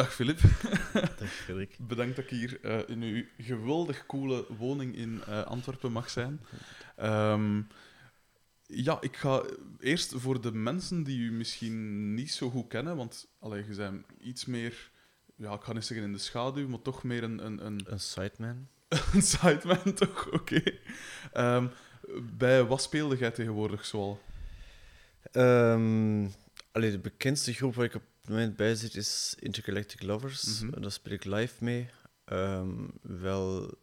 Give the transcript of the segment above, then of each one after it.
Dag Filip. Dag Frederik. Bedankt dat ik hier eh, in uw geweldig coole woning in eh, Antwerpen mag zijn. Ehm, ja, ik ga eerst voor de mensen die u misschien niet zo goed kennen, want allee, je bent iets meer, ja, ik ga niet zeggen in de schaduw, maar toch meer een, een, een, Een sideman. een sideman, toch? Oké. Ehm, bij wat speelde jij tegenwoordig zoal? Allee, de bekendste groep waar ik op moment bij zit is Intergalactic Lovers. Mhm. Daar speel ik live mee. Ehm, wel,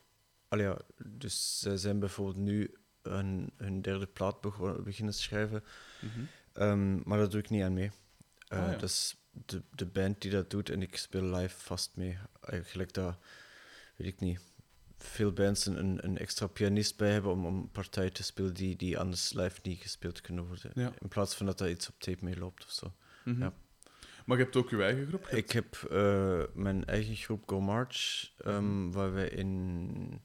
allee, ja, dus zij zijn bijvoorbeeld nu hun, hun derde plaat begon- beginnen schrijven. Mhm. Ehm, maar daar doe ik niet aan mee. Eh, Ah, ja. Dat is de, de band die dat doet en ik speel live vast mee. Eigenlijk dat, weet ik niet, veel bands een, een, extra pianist bij hebben om, om partijen te spelen die, die anders live niet gespeeld kunnen worden. Ja. In plaats van dat dat iets op tape mee loopt of zo. Mhm. Ja. Maar je hebt ook je eigen groep? Ik heb eh, mijn eigen groep Go March, ehm, waar we in...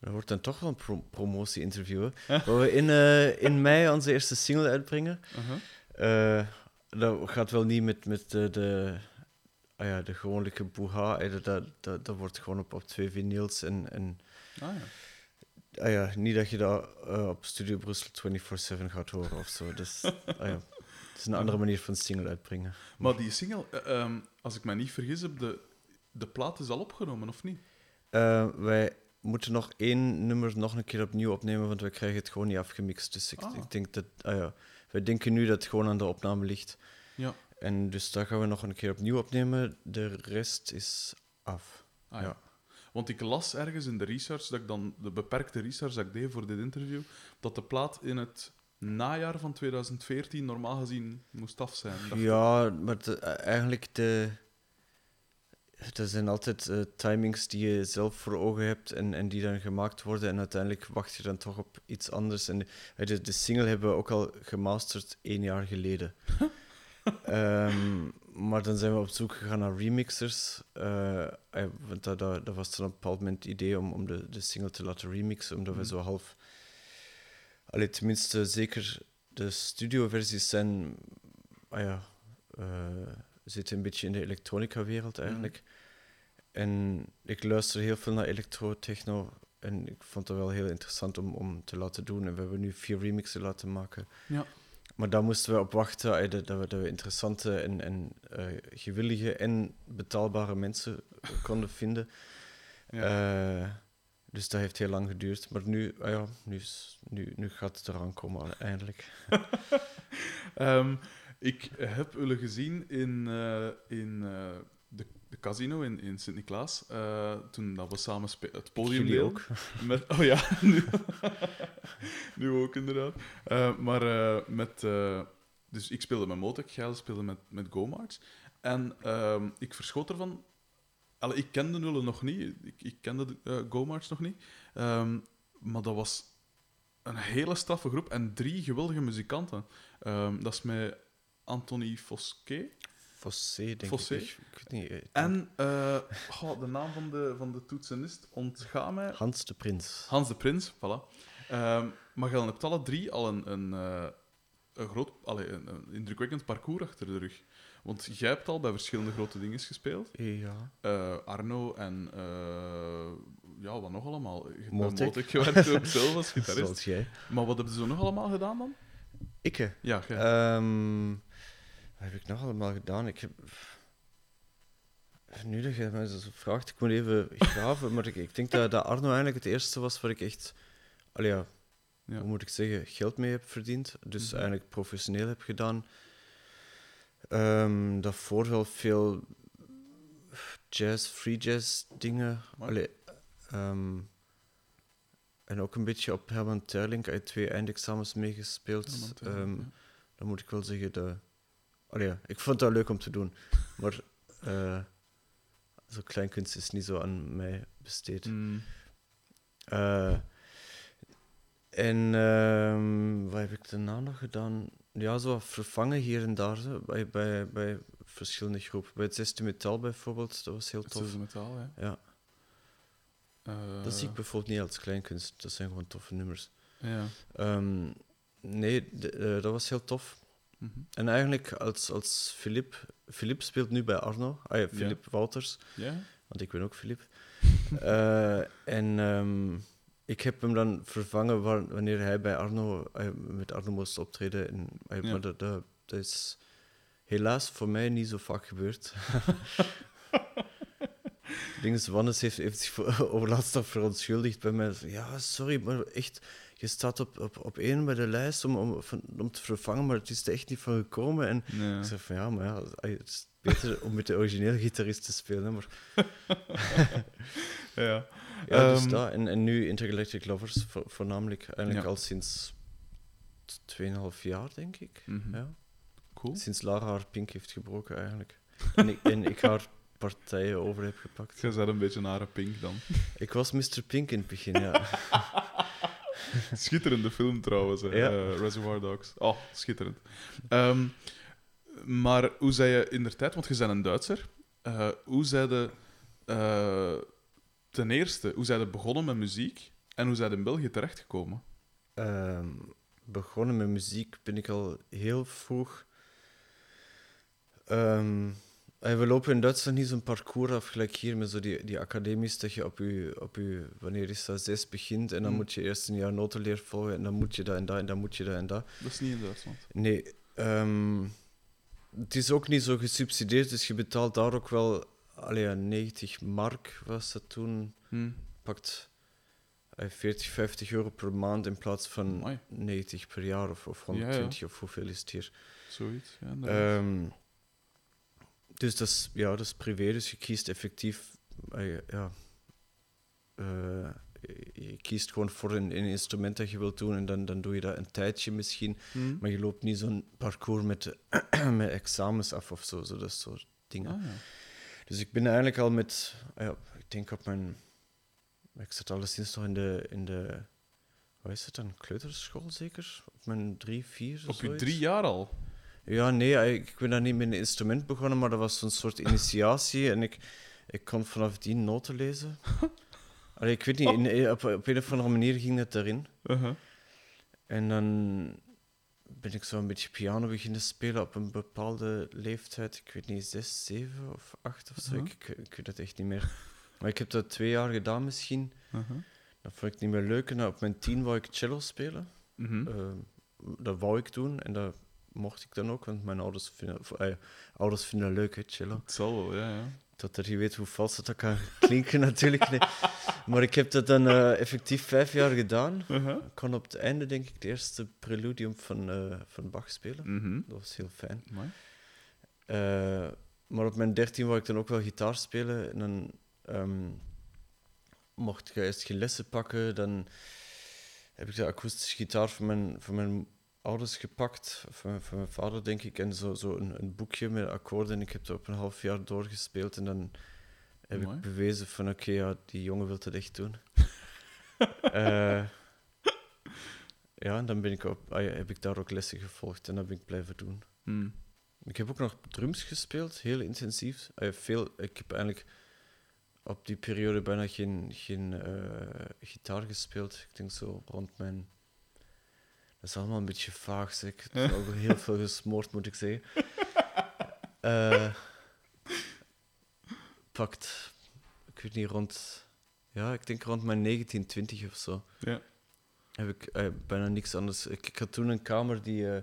Dat wordt dan toch wel een pro promotie-interview. Waar we in, eh, in mei onze eerste single uitbrengen. Uh-huh. Eh, dat gaat wel niet met, met de, de, ah ja, de gewone boeha. eh, Dat, dat, dat, wordt gewoon op, op twee vinyls. En, en Ah, ja. ah ja, niet dat je dat op Studio Brussel 24-7 gaat horen of zo. Dus, ah ja, is een andere manier van single uitbrengen. Maar die single, eh, ehm, als ik me niet vergis, heb de, de plaat is al opgenomen, of niet? Eh, wij moeten nog één nummer nog een keer opnieuw opnemen, want we krijgen het gewoon niet afgemixt. Dus ik, Ah. ik denk dat, ah ja, wij denken nu dat het gewoon aan de opname ligt. Ja. En dus daar gaan we nog een keer opnieuw opnemen. De rest is af. Ah, ja. Ja. Want ik las ergens in de research, dat ik dan, de beperkte research dat ik deed voor dit interview, dat de plaat in het najaar van 2014 normaal gezien moest af zijn. Ja, maar eh, eigenlijk de... Er zijn altijd eh, timings die je zelf voor ogen hebt en, en die dan gemaakt worden. En uiteindelijk wacht je dan toch op iets anders. En eh, de, de single hebben we ook al gemasterd één jaar geleden. Ehm, maar dan zijn we op zoek gegaan naar remixers. eh, want dat, dat, dat was dan op een bepaald moment het idee om, om de, de single te laten remixen. Omdat we Mhm. zo half... Allee, tenminste, zeker de studioversies zijn... Ah ja, eh, zitten een beetje in de elektronica-wereld eigenlijk. En ik luister heel veel naar electro, techno. En ik vond het wel heel interessant om, om te laten doen. En we hebben nu vier remixen laten maken. Ja. Maar daar moesten we op wachten dat, dat we, dat we interessante en, en eh, gewillige en betaalbare mensen konden vinden. Ja. Eh, dus dat heeft heel lang geduurd. Maar nu, ah ja, nu, is- nu, nu gaat het eraan komen, eindelijk. Ehm, ik heb jullie gezien in, eh, in eh, de, de casino in, in Sint-Niklaas, eh, toen dat we samen het podium Jullie ook. Met, oh ja, nu, nu ook inderdaad. Maar met... dus ik speelde met Motek, jij speelde met, met Go-Marts. En ehm, ik verschoot ervan... Allee, ik kende Nulle nog niet. Ik, ik kende de, eh, Go-Marts nog niet. Ehm, maar dat was een hele straffe groep en drie geweldige muzikanten. Ehm, dat is met Anthony Fosquet. Fossé, denk Fossé. ik. Ik weet niet. eh, En eh, de naam van de, van de toetsenist ontgaat mij. Hans de Prins. Hans de Prins, voilà. Ehm, maar je hebt alle drie al een, een, een groot, allee, een, een indrukwekkend parcours achter de rug. Want jij hebt al bij verschillende grote dingen gespeeld. Ja. Eh, Arno en eh, ja, wat nog allemaal? Motek. Gewerkt ook zelf als gitarist. Zoals jij. Maar wat hebben ze nog allemaal gedaan dan? Ikke. Ja, jij. Ehm, wat heb ik nog allemaal gedaan? Ik heb... Nu dat je mij zo vraagt, ik moet even graven, maar ik, ik denk dat, dat Arno eigenlijk het eerste was waar ik echt, allee ja, Ja. hoe moet ik zeggen, geld mee heb verdiend. Dus Mhm. eigenlijk professioneel heb gedaan. Ehm daarvoor wel veel jazz, free jazz dingen. Allee, ehm, en ook een beetje op Herman Terling uit twee eindexamens meegespeeld. Eh, Ehm, ja. dan moet ik wel zeggen, de... Allee, ja, ik vond dat leuk om te doen. Maar eh zo kleinkunst is niet zo aan mij besteed. Mm, Eh, en ehm, wat heb ik daarna nog gedaan? Ja, zo vervangen hier en daar, zo, bij, bij, bij verschillende groepen. Bij het zesde metaal bijvoorbeeld, dat was heel het tof. is metaal, hè. Ja, Eh, dat zie ik bijvoorbeeld niet als kleinkunst. Dat zijn gewoon toffe nummers. Ja. Ehm, nee, de- eh, dat was heel tof. mhm. En eigenlijk als, als Filip Filip speelt nu bij Arno. Ah ja, Filip Wouters. Ja? Want ik ben ook Filip. Eh, en ehm, ik heb hem dan vervangen wa- wanneer hij bij Arno, eh, met Arno moest optreden. En, eh, Ja. Maar dat, dat, dat is helaas voor mij niet zo vaak gebeurd. Dinges Wannes heeft, heeft zich voor, overlaatst nog verontschuldigd bij mij. Ja, sorry, maar echt, je staat op, op, op één bij de lijst om, om, om te vervangen, maar het is er echt niet van gekomen. En ik zeg van ja, maar ja, het is beter om met de originele gitarist te spelen. Maar Ja. Ja, dus Ehm, dat. En, en nu Intergalactic Lovers, vo- voornamelijk eigenlijk Ja. al sinds 2,5 jaar, denk ik. Mhm. Ja. Cool. Sinds Lara haar pink heeft gebroken, eigenlijk. En ik, en ik haar partijen over heb gepakt. Je zet een beetje naar een pink dan. Ik was Mr. Pink in het begin, ja. Schitterende film trouwens. Ja. eh, Reservoir Dogs. Oh, schitterend. Ehm, maar hoe zei je in der tijd, want je bent een Duitser, eh, hoe zei je eh, ten eerste, hoe zijn je begonnen met muziek en hoe zijn je in België terechtgekomen? Ehm, begonnen met muziek ben ik al heel vroeg. Ehm, eh, we lopen in Duitsland niet zo'n parcours af, gelijk hier met zo die, die academies, dat je op je, op je, wanneer is dat, zes begint en dan Mm. moet je eerst een jaar notenleer volgen en dan moet je dat en dat en dan moet je dat en dat. Dat is niet in Duitsland. Nee, ehm, het is ook niet zo gesubsidieerd, dus je betaalt daar ook wel, allee, ja, 90 mark was dat toen, Hm. pakt eh, 40, 50 euro per maand in plaats van Amai. 90 per jaar of, of Ja, ja. 120 of hoeveel is het hier. Zoiets, ja. Ehm, dus dat is, ja, dat is privé, dus je kiest effectief, eh, ja, eh, je kiest gewoon voor een, een instrument dat je wilt doen en dan, dan doe je dat een tijdje misschien, Hm. maar je loopt niet zo'n parcours met, met examens af of zo, zo dat soort dingen. Ah, ja. Dus ik ben eigenlijk al met, ah ja, ik denk op mijn, ik zat alleszins nog in de, in de, wat is het dan, kleuterschool zeker? Op mijn drie, vier Op je drie jaar al? Ja, nee, eh, ik ben daar niet met een instrument begonnen, maar dat was zo'n soort initiatie en ik, ik kon vanaf die noten lezen. Allee, ik weet niet, in, op, op een of andere manier ging het erin. Uh-huh. En dan ben ik zo een beetje piano beginnen spelen op een bepaalde leeftijd. Ik weet niet, zes, zeven of acht of zo. Mhm. ik, ik, ik weet het echt niet meer. Maar ik heb dat twee jaar gedaan misschien. Uh-huh. Dat vond ik niet meer leuk. En op mijn tien wou ik cello spelen. Mhm. Eh, dat wou ik doen en dat mocht ik dan ook, want mijn ouders vinden, of, eh, ouders vinden dat leuk, hè, cello. Het zal wel, ja, ja. Totdat je weet hoe vals dat kan klinken natuurlijk. Nee. Maar ik heb dat dan eh, effectief vijf jaar gedaan. Uh-huh. Ik kon op het einde, denk ik, het eerste preludium van, eh, van Bach spelen. Mhm. Dat was heel fijn. Eh, maar op mijn dertien wou ik dan ook wel gitaar spelen. En dan ehm, mocht ik eerst geen lessen pakken. Dan heb ik de akoestische gitaar van mijn, van mijn ouders gepakt. Van, van mijn vader, denk ik. En zo, zo een, een boekje met akkoorden. En ik heb dat op een half jaar doorgespeeld. En dan heb Mooi. ik bewezen van... Oké, ja, die jongen wil het echt doen. Eh, ja, en dan ben ik op, ah ja, heb ik daar ook lessen gevolgd. En dat ben ik blijven doen. Hm. Ik heb ook nog drums gespeeld, heel intensief. Eh, veel, ik heb eigenlijk op die periode bijna geen, geen eh, gitaar gespeeld. Ik denk zo rond mijn. Dat is allemaal een beetje vaag, zeg. Ik heb ook heel veel gesmoord, moet ik zeggen. Eh, pakt, ik weet niet, rond. Ja, ik denk rond mijn 19, 20 of zo. Ja. Heb ik eh, bijna niks anders. Ik, ik had toen een kamer die.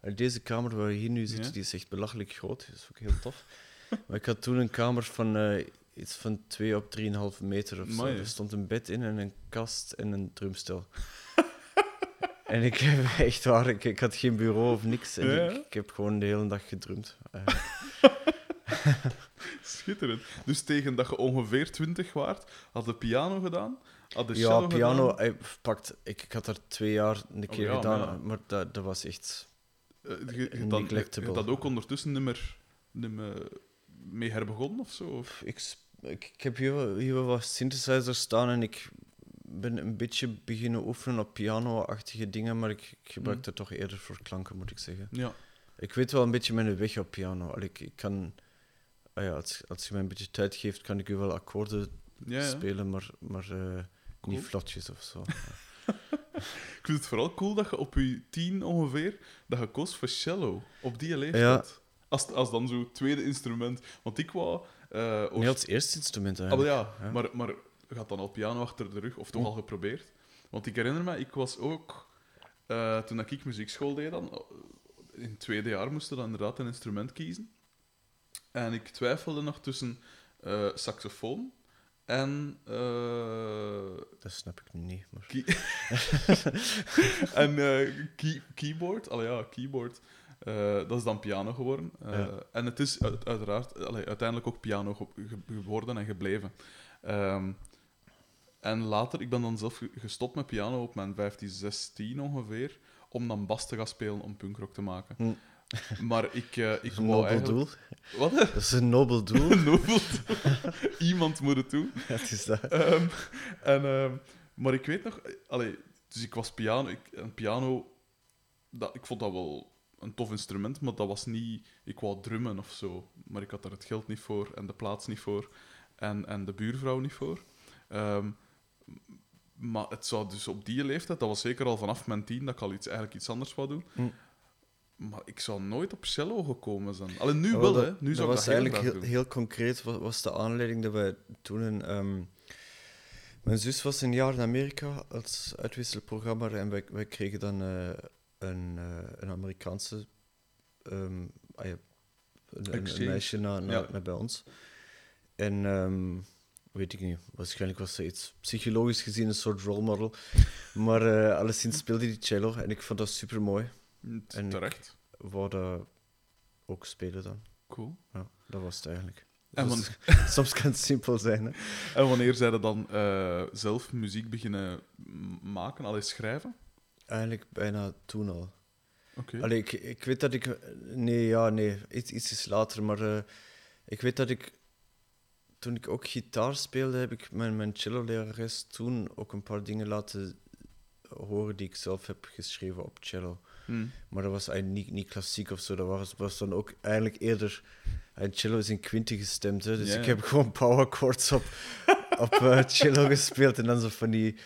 eh, deze kamer waar we hier nu zitten, Ja. die is echt belachelijk groot. Dat is ook heel tof. maar ik had toen een kamer van iets van 2 op 3,5 meter of zo. Er stond een bed in en een kast en een drumstel. En ik heb echt waar, ik, ik had geen bureau of niks. En Ja. ik, ik heb gewoon de hele dag gedrumd. Eh, Schitterend. Dus tegen dat je ongeveer 20 waart, had de piano gedaan, had de ja, piano, gedaan. eh, pakt, ik, ik had er twee jaar een keer ja, gedaan, maar ja. maar dat, dat was echt. Eh, je, je, neglectable. dat ook ondertussen niet meer mee herbegonnen of zo? Of? Ik, ik, ik heb hier, hier wat synthesizers staan en ik ben een beetje beginnen oefenen op piano-achtige dingen, maar ik, ik gebruik Mhm. dat toch eerder voor klanken, moet ik zeggen. Ja. Ik weet wel een beetje mijn weg op piano. Allee, ik, ik kan, ah ja, als, als je mij een beetje tijd geeft, kan ik u wel akkoorden Ja, ja. spelen, maar, maar eh, Cool. niet vlotjes of zo. Ik vind het vooral cool dat je op je tien ongeveer dat je koos voor cello op die leeftijd. Als, als dan zo tweede instrument. Want ik wou... eh ook- Niet als eerste instrument Ah, eigenlijk. ja. maar, maar had dan al piano achter de rug, of toch al geprobeerd. Want ik herinner me, ik was ook... eh, toen ik muziekschool deed dan, eh, in het tweede jaar moesten we dan inderdaad een instrument kiezen. En ik twijfelde nog tussen eh, saxofoon en... Dat snap ik niet. Maar... Key- en key- keyboard, allee, ja, keyboard, dat is dan piano geworden. Ja. En het is uit- uiteraard allee, uiteindelijk ook piano ge- ge- geworden en gebleven. Ehm, en later, ik ben dan zelf ge- gestopt met piano op mijn 15, 16 ongeveer, om dan bas te gaan spelen om punkrock te maken. Hm. Maar ik, eh, ik een nobel eigenlijk... doel. Wat? Dat is een nobel doel. Nobel doel. Iemand moet het doen. Ja, het is dat. Ehm, en, ehm, maar ik weet nog, allee, dus ik was piano, ik, en piano, dat, ik vond dat wel een tof instrument, maar dat was niet, ik wou drummen of zo, maar ik had daar het geld niet voor en de plaats niet voor en, en de buurvrouw niet voor. Ehm, maar het zou dus op die leeftijd, dat was zeker al vanaf mijn tien, dat ik al iets, eigenlijk iets anders wou doen. Hm. Maar ik zou nooit op cello gekomen zijn. Alleen nu Ja, wel, dat- hè. Nu dat zou ik was dat eigenlijk heel, heel concreet. Was, was de aanleiding dat wij toen een. ehm, mijn zus was een jaar in Amerika als uitwisselprogramma en wij, wij kregen dan eh, een, eh, een Amerikaanse. ehm, ah een, een- Exchange. een meisje naar, naar, Ja. naar bij ons. En ehm, weet ik niet, waarschijnlijk was ze iets psychologisch gezien een soort role model. Maar eh alleszins speelde die cello en ik vond dat super mooi. en ik- Terecht. Wou dat ook spelen dan. Cool. Ja, dat was het eigenlijk. En Dus soms kan het simpel zijn. Hè? En wanneer zij dan eh, zelf muziek beginnen maken, al eens schrijven? Eigenlijk bijna toen al. Oké. Allee, ik, ik weet dat ik... Nee, ja, nee. Iets, iets is later, maar... eh, ik weet dat ik... Toen ik ook gitaar speelde, heb ik mijn, mijn cello-lerares toen ook een paar dingen laten horen die ik zelf heb geschreven op cello. Hm. Maar dat was eigenlijk niet, niet klassiek of zo. Dat was, was dan ook eigenlijk eerder... En cello is in quinten gestemd, hè, dus ik heb gewoon power chords op, op eh, cello gespeeld. En dan zo van die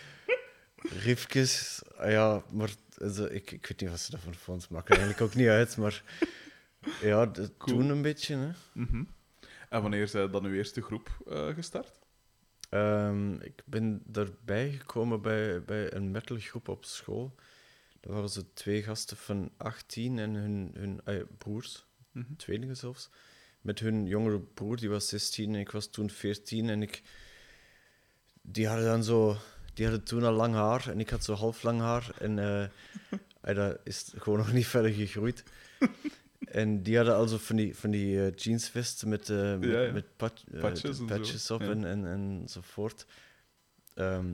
riffjes. Ah ja, maar also, ik, ik weet niet wat ze daarvan vond. Maakt er eigenlijk ook niet uit, maar... Ja, de- Cool. toen een beetje, hè. Mhm. En wanneer zij dan uw eerste groep eh, gestart? Ehm, ik ben daarbij gekomen bij, bij een metalgroep op school. Dat waren zo twee gasten van 18 en hun, hun ja, broers, Mhm. tweelingen zelfs. Met hun jongere broer, die was 16 en ik was toen 14. En ik, die hadden dan zo, die hadden toen al lang haar en ik had zo half lang haar. En eh, ah, dat is gewoon nog niet verder gegroeid. En die hadden also van die, van die eh, jeansvesten met, eh, met, Ja, ja. met pat- eh, Patches en patches op Ja. en, en, enzovoort. Ehm,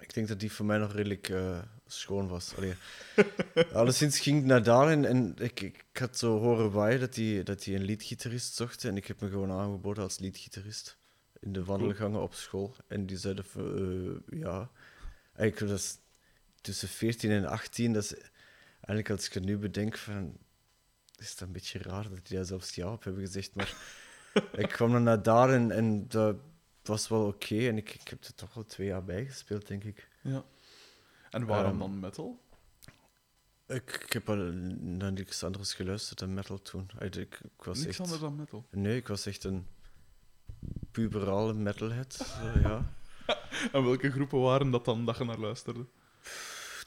ik denk dat die voor mij nog redelijk schoon was. Allee. Alleszins ging ik naar daar en, en ik, ik had zo horen waaien dat hij dat die een liedgitarist zocht. En ik heb me gewoon aangeboden als liedgitarist in de wandelgangen op school. En die zeiden van, ja... Eigenlijk dat is tussen 14 en 18, dat is eigenlijk als ik het nu bedenk van... Is het een beetje raar dat die daar zelfs ja op hebben gezegd, maar... ik kwam dan naar daar en, en dat was wel oké. en ik, ik heb er toch wel twee jaar bij gespeeld, denk ik. Ja. En waarom Ehm, dan metal? Ik, ik heb al naar niks anders geluisterd dan metal toen. Ik, ik, ik was Niks echt... anders dan metal. Nee, ik was echt een puberale metalhead. zo, ja. En welke groepen waren dat dan dat je naar luisterde?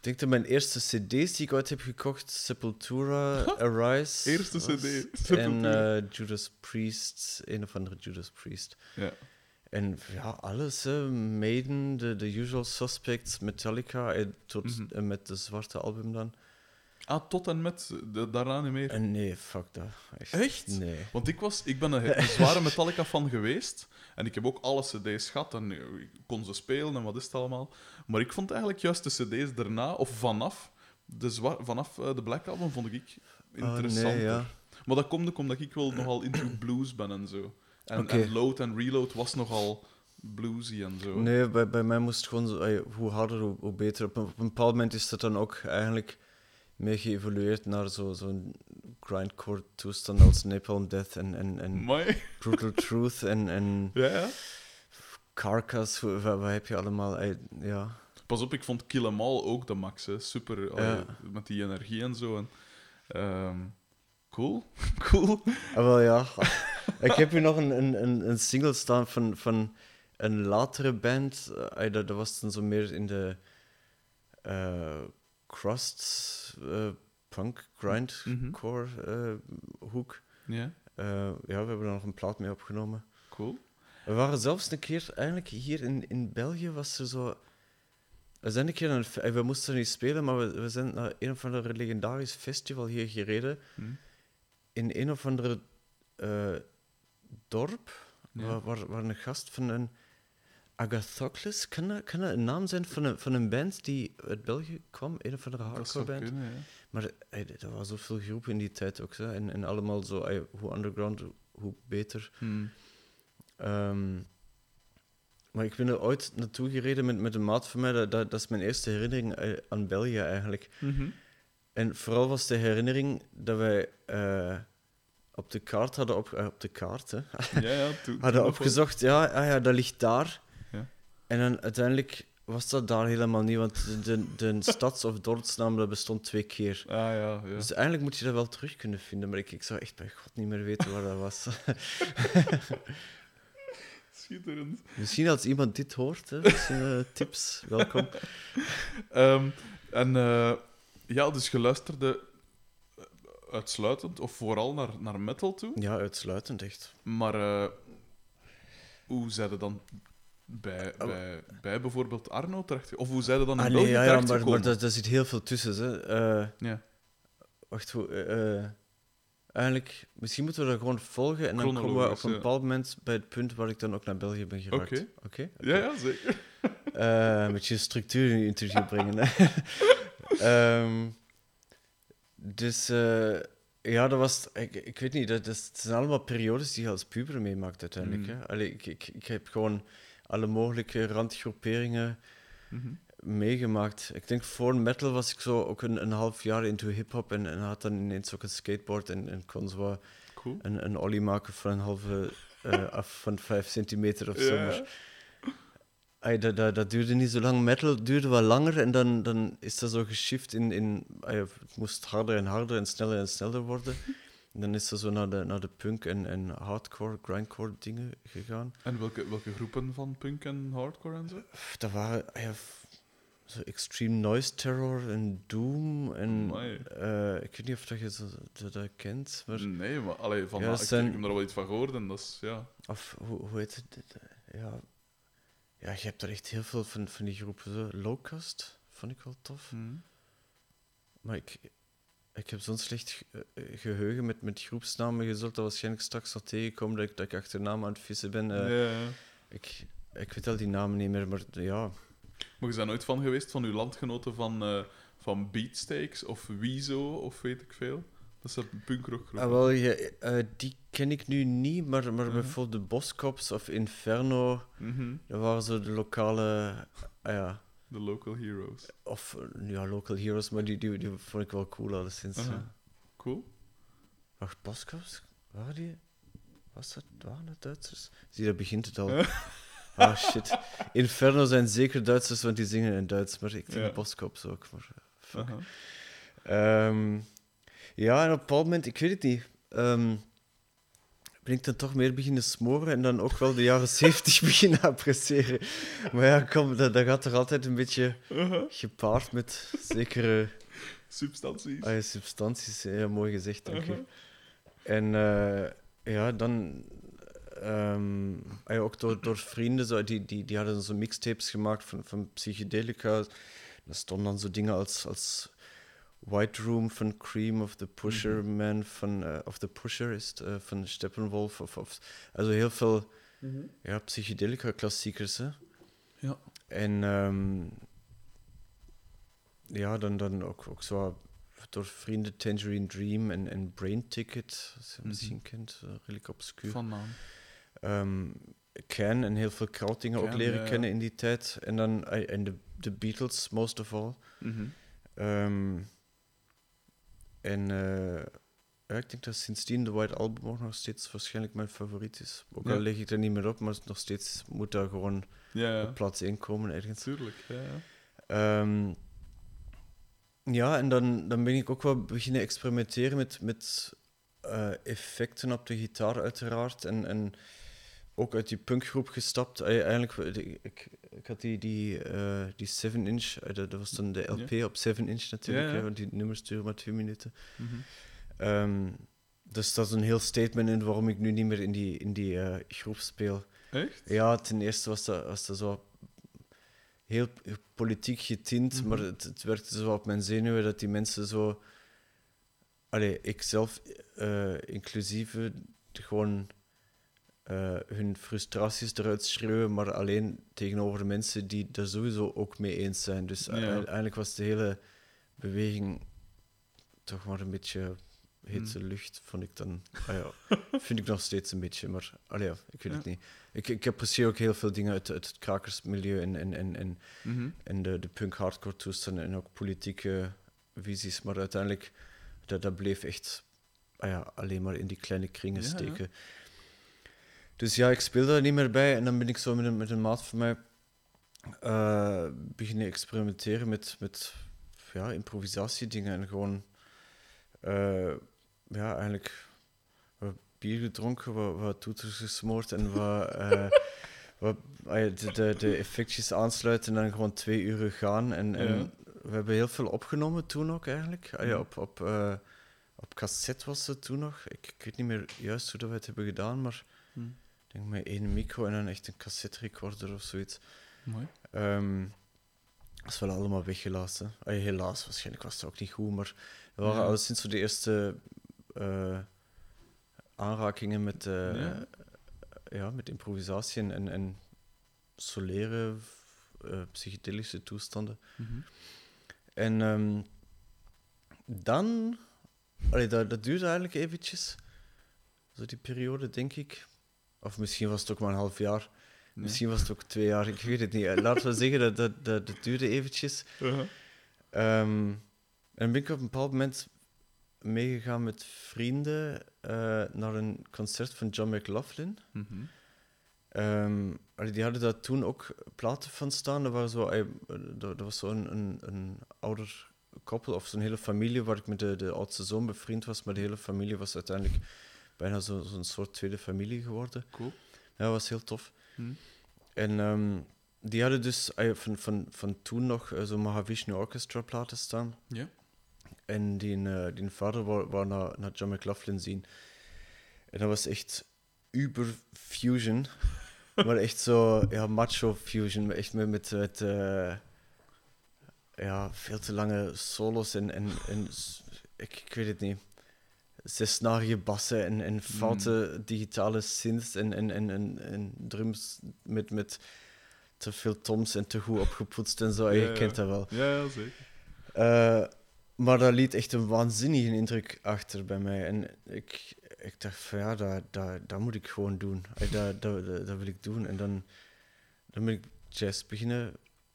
Ik denk dat mijn eerste cd's die ik ooit heb gekocht, Sepultura, Arise. Eerste was, CD, En eh, Judas Priest, een of andere Judas Priest. Ja. En ja, alles, hè. Maiden, de, de Usual Suspects, Metallica, en tot, Mhm. en met de zwarte album dan. Ah, tot en met, de, daarna niet meer. En nee, fuck dat. Echt? Echt? Nee. Want ik, was, ik ben een, een zware Metallica-fan geweest. En ik heb ook alle cd's gehad. En ik kon ze spelen en wat is het allemaal. Maar ik vond eigenlijk juist de cd's daarna, of vanaf, de, zwa- vanaf eh, de Black Album, vond ik Ah, interessanter. nee, ja. Maar dat komt ook omdat ik wel nogal into blues ben en zo. En, Load en Reload was nogal bluesy en zo. Nee, bij, bij mij moest het gewoon hoe harder, hoe, hoe beter. Op een, op een bepaald moment is dat dan ook eigenlijk meer geëvolueerd naar zo- zo'n grindcore toestand als Napalm Death en, en, en Brutal Truth en, en ja, ja. Carcass. Wat, wat heb je allemaal? ja. Pas op, ik vond Kill 'Em All ook de max. Hè. Super, allee, met die energie en zo. En, ehm, Cool. Cool. Maar ja, ik heb hier nog een, een, een, single staan van, van een latere band. Dat, dat was dan zo meer in de eh crust, eh, punk, grindcore eh, hoek. Ja, Eh, ja, we hebben er nog een plaat mee opgenomen. cool. We waren zelfs een keer, eigenlijk hier in, in België was er zo. We zijn een keer naar een we moesten niet spelen, maar we, we zijn naar een of ander legendarisch festival hier gereden. Hm. In een of andere eh, dorp, waar, waar een gast van een. Agathocles, kan dat, kan dat een naam zijn van een, van een band die uit België kwam? Een of andere hardcore band? kunnen, ja. Maar hey, er was zoveel groepen in die tijd ook. Zo. En, en allemaal zo, hey, hoe underground, hoe beter. Hm. Ehm, maar ik ben er ooit naartoe gereden met, met een maat van mij. Dat, dat, dat is mijn eerste herinnering eh, aan België eigenlijk. Mhm. En vooral was de herinnering dat wij eh, op de kaart hadden op, eh, op de kaart, hè, Ja, ja, toen, hadden opgezocht. Ja, ah, ja, dat ligt daar. En dan uiteindelijk was dat daar helemaal niet, want de, de, de stads- of dorpsnaam dat bestond twee keer. Ah ja, ja. Dus eigenlijk moet je dat wel terug kunnen vinden, maar ik, ik zou echt bij God niet meer weten waar dat was. Schitterend. Misschien als iemand dit hoort, hè, misschien, eh, tips, welkom. Ehm, en eh, ja, dus je luisterde eh, uitsluitend of vooral naar, naar metal toe. Ja, uitsluitend echt. Maar hoe zei je dan bij, bij, bij bijvoorbeeld Arno terecht? Of hoe zei je dan in Ah, België ja, maar, maar daar, daar zit heel veel tussen. Hè. Eh, Ja, wacht, hoe, eh, eigenlijk, misschien moeten we dat gewoon volgen en dan komen we op een bepaald moment bij het punt waar ik dan ook naar België ben geraakt. Oké. Oké? ja, ja zeker. Eh, een beetje structuur in je interview brengen. Ehm, dus ja, dat was. Ik, ik weet niet, dat, dat zijn allemaal periodes die je als puber meemaakt uiteindelijk. Mm. Hè. Allee, ik, ik, ik heb gewoon alle mogelijke randgroeperingen Mhm. meegemaakt. Ik denk voor metal was ik zo ook een, een half jaar into hip-hop en, en had dan ineens ook een skateboard en, en kon zo Cool. een, een ollie maken van een halve eh, af van vijf centimeter of zo. Maar, ai, dat, dat, dat duurde niet zo lang. Metal duurde wat langer en dan, dan is dat zo geshift in. in het moest harder en harder en sneller en sneller worden. Dan is dat zo naar de, naar de punk en, en hardcore, grindcore dingen gegaan. En welke, welke groepen van punk en hardcore en zo? Dat waren ai, f- zo extreme noise terror en doom. En eh, ik weet niet of dat je dat, dat kent, maar. Nee, maar allee, van, Ja, ik, zijn- ik heb er wel iets van gehoord en dat is, ja... Of hoe, hoe heet het? Eh, Ja. ja, je hebt er echt heel veel van, van die groepen. Zo. Lowcast vond ik wel tof. hm. Maar ik, ik heb zo'n slecht eh, geheugen met, met groepsnamen. Je zult dat waarschijnlijk straks al tegenkomen dat ik, dat ik achternaam aan het vissen ben. Eh, Ja, ja. ik, ik weet al die namen niet meer, maar ja. Maar je bent nooit van geweest van uw landgenoten van, eh van Beatsteaks of Weezo of weet ik veel? Dat zijn punkrockgroepen. Ah, wel, je, eh, die ken ik nu niet, maar, maar Mhm. bijvoorbeeld de Boskops of Inferno, Mhm. dat waren zo de lokale. ah ja, De local heroes. of eh, ja, local heroes, maar die, die, die vond ik wel cool alleszins. Aha. ja. Cool. Wacht, Boskops? Waren die? Was dat? Waren dat Duitsers? Zie, daar begint het al. Ah, shit. Inferno zijn zeker Duitsers, want die zingen in Duits, maar ik denk Ja. Boskops ook. Maar, eh, fuck. Ehm, ja, en op een bepaald moment, ik weet het niet. ehm, ben ik dan toch meer beginnen smoren en dan ook wel de jaren zeventig beginnen appreciëren. Maar ja, kom, dat, dat gaat toch altijd een beetje Aha. gepaard met zekere Substanties. ah, ja, substanties. Ja, mooi gezegd, dank Aha. u. En eh, ja, dan ehm, ah ja, ook door, door vrienden, zo, die, die, die hadden zo mixtapes gemaakt van, van psychedelica. Daar stonden dan zo dingen als, als White Room van Cream of The Pusher Man van, eh, of The Pusher is het, eh, van Steppenwolf. Of, of, also heel veel ja, psychedelica klassiekers. Hè. Ja. En ehm, ja, dan, dan ook, ook zo door vrienden Tangerine Dream en, en Brain Ticket, als je Mhm. misschien kent, eh, redelijk obscuur. Van naam. Ehm Ken en heel veel krautingen ook Can, leren ja, kennen in die tijd. En dan en de, de Beatles, most of all. Mhm. En eh, ja, ik denk dat sindsdien de White Album ook nog steeds waarschijnlijk mijn favoriet is. Ook Ja. al leg ik er niet meer op, maar nog steeds moet daar gewoon Ja, ja. op plaats 1 komen ergens. Tuurlijk. Ja, ja. Ehm, ja, en dan, dan ben ik ook wel beginnen experimenteren met, met eh, effecten op de gitaar, uiteraard. En, en ook uit die punkgroep gestapt. Eh, Eigenlijk, ik, ik had die, die, eh, die 7-inch, eh, dat, dat was dan de LP op 7-inch natuurlijk, Ja, ja. hè, want die nummers duren maar twee minuten. Mhm. Ehm, dus dat is een heel statement in waarom ik nu niet meer in die, in die eh, groep speel. Echt? Ja, ten eerste was dat, was dat zo heel politiek getint, Mhm. maar het, het werkte zo op mijn zenuwen dat die mensen zo. Allee, ik zelf, eh, inclusief, gewoon eh, hun frustraties eruit schreeuwen, maar alleen tegenover mensen die daar sowieso ook mee eens zijn. Dus Ja. u- uiteindelijk was de hele beweging toch maar een beetje hete Mhm. lucht, vond ik dan. Ah ja, vind ik nog steeds een beetje, maar allee, ja, ik weet het Ja. niet. Ik, ik apprecieer ook heel veel dingen uit, uit het krakersmilieu en, en, en, en, Mhm. en de, de punk-hardcore toestanden en ook politieke visies, maar uiteindelijk, dat, dat bleef echt ah ja, alleen maar in die kleine kringen Ja, ja. steken. Dus ja, ik speel daar niet meer bij en dan ben ik zo met een, met een maat van mij eh, beginnen experimenteren met, met ja, improvisatiedingen en gewoon eh, ja, eigenlijk wat bier gedronken, wat, wat toeters gesmoord en wat, eh, wat ah de, de, de effectjes aansluiten en dan gewoon twee uur gaan. En, en Ja. we hebben heel veel opgenomen toen ook eigenlijk. Ah ja, op, op, op cassette was het toen nog. Ik, ik weet niet meer juist hoe dat we het hebben gedaan, maar Hm. Denk met één micro en dan echt een cassette recorder of zoiets. Mooi. Ehm, dat is wel allemaal weggelaten. Helaas, waarschijnlijk was het ook niet goed, maar we waren Ja. al sinds de eerste eh, aanrakingen met, eh, Ja. ja. met improvisatie en, en, en soleren, eh, psychedelische toestanden. Mhm. En ehm, dan, allee, dat, dat duurde eigenlijk eventjes, zo die periode, denk ik. Of misschien was het ook maar een half jaar. Ja. Misschien was het ook twee jaar, ik weet het niet. Eh, Laten we zeggen dat dat, dat, dat duurde eventjes. Uh-huh. Ehm, en ben ik op een bepaald moment meegegaan met vrienden eh, naar een concert van John McLaughlin. Allee, die hadden daar toen ook platen van staan. Dat, waren zo, eh, was zo'n een, een ouder koppel of zo'n hele familie waar ik met de, de oudste zoon bevriend was. Maar de hele familie was uiteindelijk bijna zo- zo'n soort tweede familie geworden. Cool. Ja, dat was heel tof. Hm. En ehm, die hadden dus eh, van, van, van toen nog eh, zo'n Mahavishnu Orchestra platen staan. Ja. En die, eh, die vader wou, wou naar, naar John McLaughlin zien. En dat was echt uber fusion. maar echt zo, ja, macho fusion. Echt met, met, met ja, veel te lange solos en, en, en ik, ik weet het niet. Zesnarige bassen en, en foute digitale synths en, en, en, en, en drums met, met te veel toms en te goed opgepoetst en zo. Ja, je ja. kent dat wel. Ja, ja, zeker. Eh, maar dat liet echt een waanzinnige indruk achter bij mij. En ik, ik dacht van ja, dat, dat, dat moet ik gewoon doen. Dat, dat, dat, dat wil ik doen. En dan, dan ben ik jazz beginnen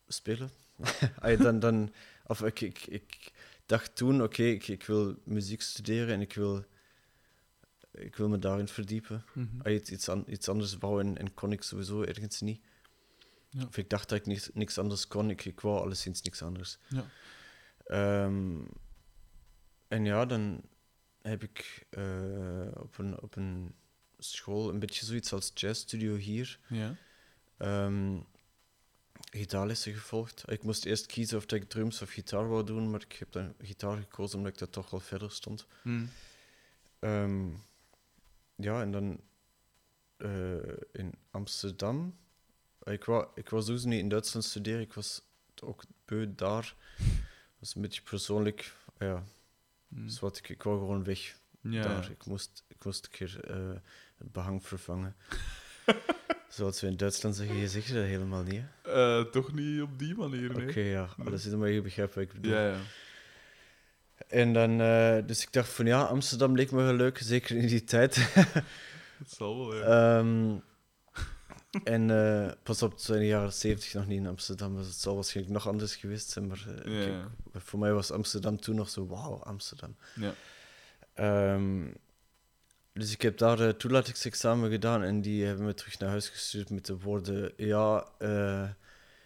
spelen. Dan, dan, of ik, ik, ik dacht toen, oké, ik, ik wil muziek studeren en ik wil, ik wil me daarin verdiepen. Ay, iets, iets, an- iets anders bouwen en, kon ik sowieso ergens niet. Ja. Of ik dacht dat ik niks, niks anders kon. Ik, ik wou alleszins niks anders. Ja. Ehm, en ja, dan heb ik eh, op, een, op een school een beetje zoiets als jazzstudio hier Ja. ehm gitaarlessen gevolgd. Ik moest eerst kiezen of dat ik drums of gitaar wou doen, maar ik heb dan gitaar gekozen omdat ik dat toch wel verder stond. Hm. Ehm, ja, en dan eh, in Amsterdam. Ik wou, ik wou sowieso niet in Duitsland studeren, ik was ook beu daar. Dat was een beetje persoonlijk. Ja, Hm. dus wat ik, ik wou gewoon weg Ja. daar. Ik moest, ik moest een keer eh, het behang vervangen. Zoals we in Duitsland zeggen, je zegt dat helemaal niet. Eh, toch niet op die manier, Oké, nee. ja, Nee. dat is maar je begrijpt wat ik bedoel. Ja, ja. En dan, eh, dus ik dacht van ja, Amsterdam leek me wel leuk, zeker in die tijd. Het zal wel, ja. Ehm, en eh, pas op, zijn de jaren 70 nog niet in Amsterdam, dus het zal waarschijnlijk nog anders geweest zijn. Maar Ja. kijk, voor mij was Amsterdam toen nog zo, wauw, Amsterdam. Ja. Ehm, dus ik heb daar de toelatingsexamen gedaan en die hebben me terug naar huis gestuurd met de woorden: Ja, eh,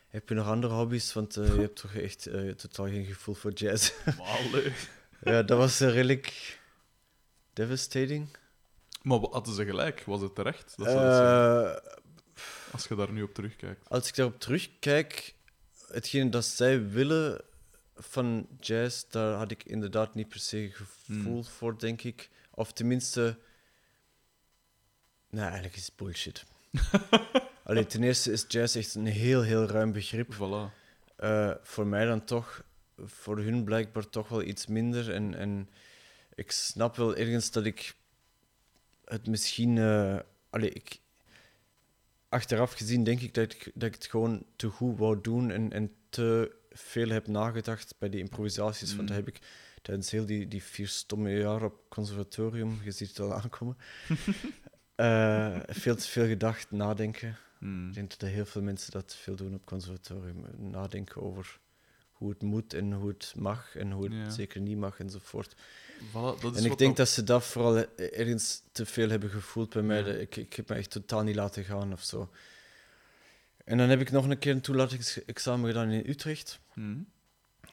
heb je nog andere hobby's? Want eh, je hebt toch echt eh, totaal geen gevoel voor jazz. Maar allee. ja, dat was eh, redelijk. devastating. Maar hadden ze gelijk? Was het terecht? Dat? Eh, als je daar nu op terugkijkt. als ik daarop terugkijk, hetgene dat zij willen van jazz, daar had ik inderdaad niet per se gevoel Hmm. voor, denk ik. Of tenminste... Nou, eigenlijk is het bullshit. Allee, ten eerste is jazz echt een heel, heel ruim begrip. Voilà. Eh, voor mij dan toch, voor hun blijkbaar toch wel iets minder. En, en ik snap wel ergens dat ik het misschien. allee, ik, achteraf gezien denk ik dat, ik dat ik het gewoon te goed wou doen en, en te veel heb nagedacht bij die improvisaties. Want Mm. dat heb ik tijdens heel die, die vier stomme jaar op conservatorium, je ziet het al aankomen, eh, veel te veel gedacht, nadenken. Hmm. Ik denk dat heel veel mensen dat veel doen op conservatorium. Nadenken over hoe het moet en hoe het mag en hoe het Ja. zeker niet mag enzovoort. Voilà, dat is En ik denk dat- dat ze dat vooral eh, ergens te veel hebben gevoeld bij mij. Ja. Ik, ik heb me echt totaal niet laten gaan of zo. En dan heb ik nog een keer een toelatingsexamen gedaan in Utrecht. Hmm.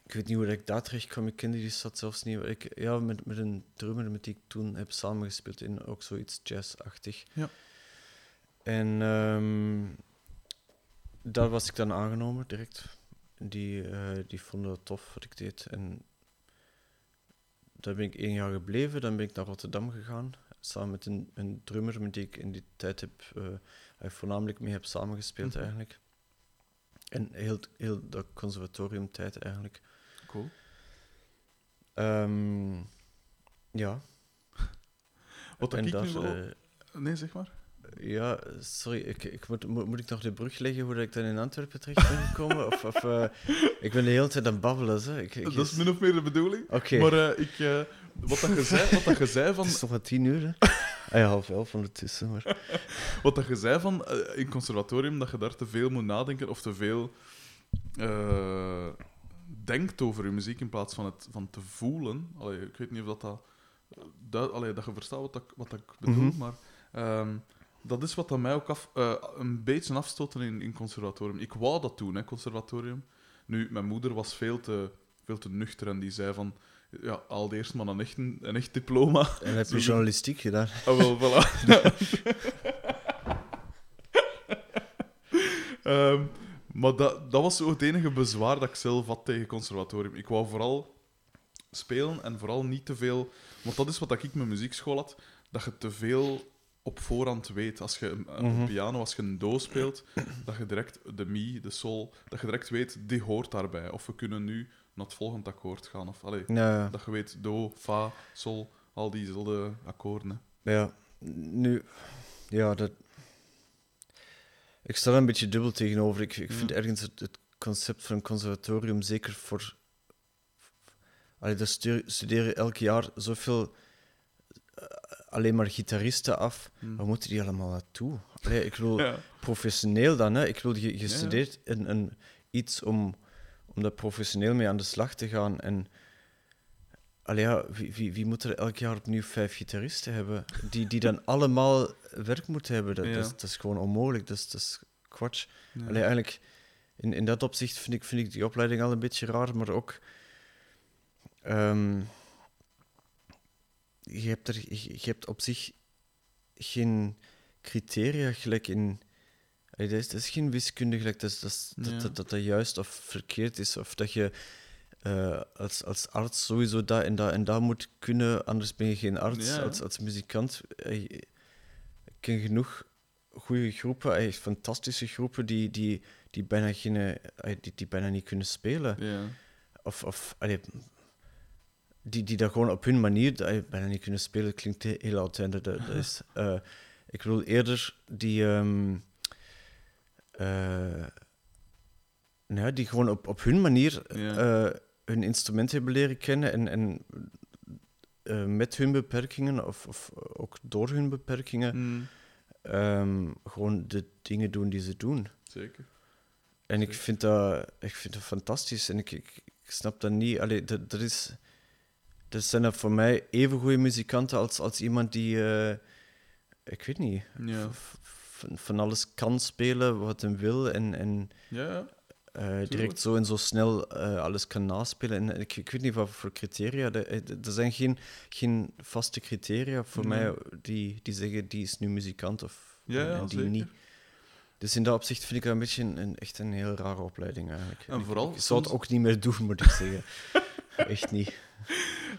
Ik weet niet hoe dat ik daar terecht kwam. Ik kende die stad zelfs niet. Ik, ja, met, met een drummer met die ik toen heb samengespeeld in ook zoiets jazzachtig. Ja. En ehm, daar was ik dan aangenomen direct. Die, eh, die vonden het tof wat ik deed. En daar ben ik één jaar gebleven. Dan ben ik naar Rotterdam gegaan. Samen met een, een drummer met die ik in die tijd heb, eh, voornamelijk mee heb samengespeeld Mhm. eigenlijk. En heel, heel dat conservatoriumtijd eigenlijk. Cool. Ehm, ja. Wat en ik daar, nu wel... eh, Nee, zeg maar. ja, sorry, ik, ik moet, moet, moet ik nog de brug leggen hoe dat ik dan in Antwerpen terecht ben gekomen? of, of, eh, ik ben de hele tijd aan het babbelen. Hè. Ik, ik, Dat is min of meer de bedoeling. Oké, Maar eh, ik, wat, dat je zei, wat dat je zei van... het is nog maar tien uur. Hè? Ah ja, half elf ondertussen. Maar... Wat dat je zei van eh, in conservatorium, dat je daar te veel moet nadenken of te veel eh, denkt over je muziek in plaats van het van te voelen. Allee, ik weet niet of dat dat... dat allee, dat je verstaat wat, dat, wat dat ik bedoel, Mhm. maar... ehm, dat is wat dat mij ook af, eh, een beetje afstoten in, in conservatorium. Ik wou dat doen, hè, conservatorium. Nu, mijn moeder was veel te, veel te nuchter en die zei van... Ja, al eerst maar een echt, een echt diploma. En heb je de- journalistiek gedaan? Ah, wel, voilà. Ehm, maar dat, dat was zo het enige bezwaar dat ik zelf had tegen conservatorium. Ik wou vooral spelen en vooral niet te veel... Want dat is wat ik met muziekschool had, dat je te veel op voorhand weet. Als je een, een Mhm. piano, als je een do speelt, dat je direct de mi, de sol, dat je direct weet, die hoort daarbij. Of we kunnen nu naar het volgende akkoord gaan. Of, allee, Ja, dat je weet, do, fa, sol, al diezelfde akkoorden. hè. ja. Nu, ja, dat... Ik sta er een beetje dubbel tegenover. Ik, ik vind Ja. ergens het, het concept van een conservatorium, zeker voor... Allee, daar studeren elk jaar zoveel eh, alleen maar gitaristen af. Hm. Waar moeten die allemaal naartoe? Allee, ik Ja. professioneel dan. Hè? Ik je, je Ja, ja. studeert een, een, iets om, om daar professioneel mee aan de slag te gaan. En allee, ja, wie, wie, wie moet er elk jaar opnieuw vijf gitaristen hebben? Die, die dan allemaal werk moeten hebben. Dat, Ja. dat, is, dat is gewoon onmogelijk. Dat is, dat is kwats. Ja. Allee, eigenlijk, in, in dat opzicht vind ik, vind ik die opleiding al een beetje raar, maar ook... ehm, je, hebt er, je, je hebt op zich geen criteria gelijk in... Dat, is, dat is geen wiskunde gelijk, dat, dat, dat, Ja. dat, dat dat juist of verkeerd is, of dat je eh, als, als arts sowieso dat en dat en dat moet kunnen, anders ben je geen arts. Ja. Als, als muzikant, eh, ik ken genoeg goede groepen, eh, fantastische groepen die, die, die, bijna geen, die, die bijna niet kunnen spelen. Ja. Of, of allee, die, die dat gewoon op hun manier bijna niet kunnen spelen, klinkt he- heel oud. Dat, is, ik bedoel eerder die, ehm, eh, nou, ja, die gewoon op, op hun manier Ja. eh, hun instrument hebben leren kennen en, en eh, met hun beperkingen of, of ook door hun beperkingen Hm, ehm, gewoon de dingen doen die ze doen. zeker. En ik vind dat, ik vind dat fantastisch en ik, ik, ik snap dat niet. Allee, dat, dat, is, dat zijn dat voor mij even goede muzikanten als, als iemand die, eh, ik weet niet, Ja. Van, van alles kan spelen wat hij wil. En, en Ja, eh, direct zo en zo snel eh, alles kan naspelen. En ik, ik weet niet wat voor criteria. de- eh, Er zijn geen, geen vaste criteria voor Nee. mij die, die zeggen die is nu muzikant of Ja, en- ja, en die zeker. niet. Dus in dat opzicht vind ik dat een beetje een, een- echt een heel rare opleiding eigenlijk. En Ik- vooral ik zou het soms- ook niet meer doen, moet ik zeggen. echt niet.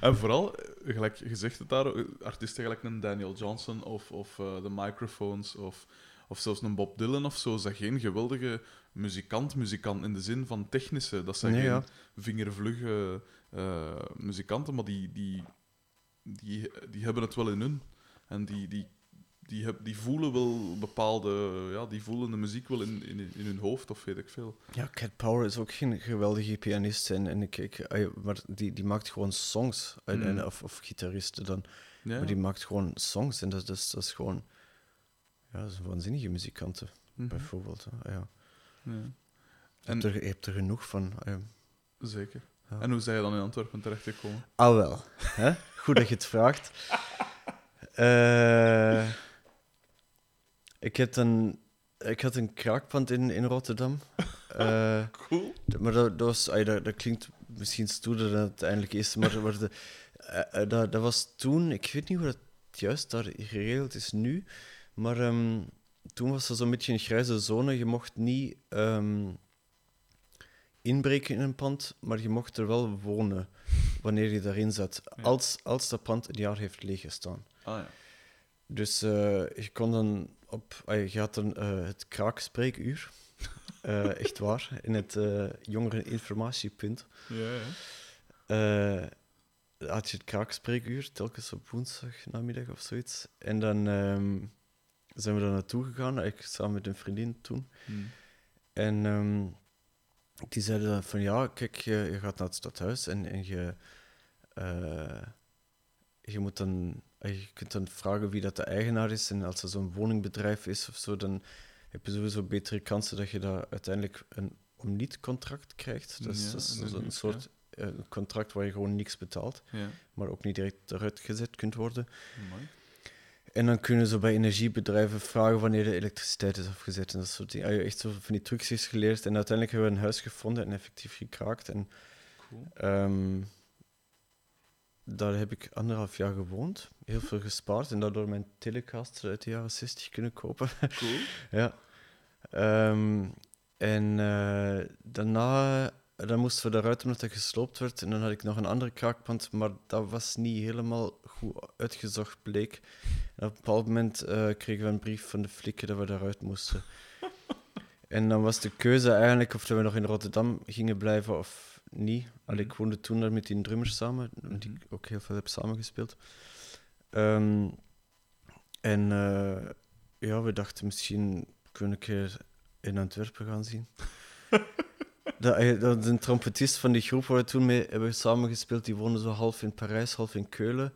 En vooral, gelijk je zegt het daar, artiesten gelijk een Daniel Johnson of, of de Microphones of, of zelfs een Bob Dylan of zo, is dat geen geweldige muzikant, muzikant in de zin van technische. Dat zijn Nee, geen ja. vingervlugge eh, muzikanten, maar die, die, die, die hebben het wel in hun. En die, die, die, heb, die voelen wel bepaalde, ja, die voelen de muziek wel in, in, in hun hoofd of weet ik veel. Ja, Cat Power is ook geen geweldige pianist. En, en ik, ik, ah, maar die, die maakt gewoon songs. En, Mm. en- of, of gitaristen dan. Ja, Maar die maakt gewoon songs. En dat, dat, is, dat is gewoon... Ja, dat is een waanzinnige muzikanten, Mhm. bijvoorbeeld. hè. Ja. Ja. Je, hebt er, je hebt er genoeg van. ah, ja. zeker. Ja. En hoe zijn je dan in Antwerpen terechtgekomen? Ah, wel. Hè? Goed dat je het vraagt. Eh, ik, had een, ik had een kraakpand in, in Rotterdam. Eh, Cool. maar dat, dat, was, ay, dat, dat klinkt misschien stoerder dan het uiteindelijk is. Maar, maar de, eh, dat, dat was toen... Ik weet niet hoe dat juist daar geregeld is nu. Maar ehm, toen was er zo'n beetje een grijze zone. Je mocht niet ehm, inbreken in een pand, maar je mocht er wel wonen wanneer je daarin zat. Ja. Als, als dat pand een jaar heeft leeggestaan. Ah ja. Dus eh, je kon dan op... ah, je had dan eh, het kraakspreekuur. Eh, echt waar. In het jongereninformatiepunt. Ja, ja. Had je het kraakspreekuur, telkens op woensdag namiddag of zoiets. En dan ehm, zijn we daar naartoe gegaan, ik samen met een vriendin toen. Hm. En ehm, die zeiden dan van ja, kijk, je, je gaat naar het stadhuis en, en je, eh, je moet dan, eh, je kunt dan vragen wie dat de eigenaar is. En als er zo'n woningbedrijf is of zo, dan heb je sowieso betere kansen dat je daar uiteindelijk een omniet-contract krijgt. Dat is, Ja, dat is een soort eh, contract waar je gewoon niks betaalt, Ja. maar ook niet direct eruit gezet kunt worden. Mooi. En dan kunnen ze bij energiebedrijven vragen wanneer de elektriciteit is afgezet en dat soort dingen. Ja, echt zo van die trucjes geleerd. En uiteindelijk hebben we een huis gevonden en effectief gekraakt. En Cool. ehm, daar heb ik anderhalf jaar gewoond. Heel veel gespaard en daardoor mijn Telecaster uit de jaren 60 kunnen kopen. Cool. ja. Ehm, en eh, daarna dan moesten we daaruit omdat dat gesloopt werd. En dan had ik nog een andere kraakpand, maar dat was niet helemaal goed uitgezocht, bleek. En op een bepaald moment eh, kregen we een brief van de flikken dat we daaruit moesten. en dan was de keuze eigenlijk of we nog in Rotterdam gingen blijven of niet. Allee, ik woonde toen daar met die drummers samen, die ik ook heel veel heb samengespeeld. Ehm, en eh, ja, we dachten misschien kunnen we een keer in Antwerpen gaan zien. dat, eh, dat, een trompetist van die groep waar we toen mee hebben samengespeeld, die woonde zo half in Parijs, half in Keulen.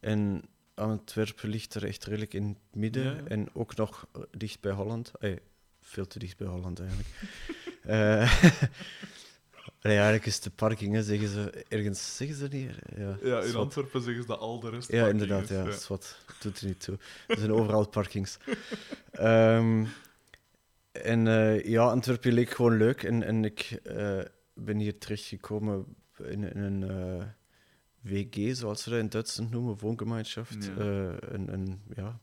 En Antwerpen ligt er echt redelijk in het midden Ja, ja. en ook nog eh, dicht bij Holland. Eh, veel te dicht bij Holland eigenlijk. Eh, nee, eigenlijk is de parking, hè, zeggen ze ergens, zeggen ze niet? Ja, Ja, in. Antwerpen zeggen ze dat al de rest Ja, inderdaad, is, ja, is wat. Doet er niet toe. Er zijn overal parkings. Ehm, en eh, ja, Antwerpen leek gewoon leuk. En, en ik eh, ben hier terechtgekomen in, in een eh, WG, zoals ze dat in Duitsland noemen, woongemeenschap. Ja. Eh, een, een ja,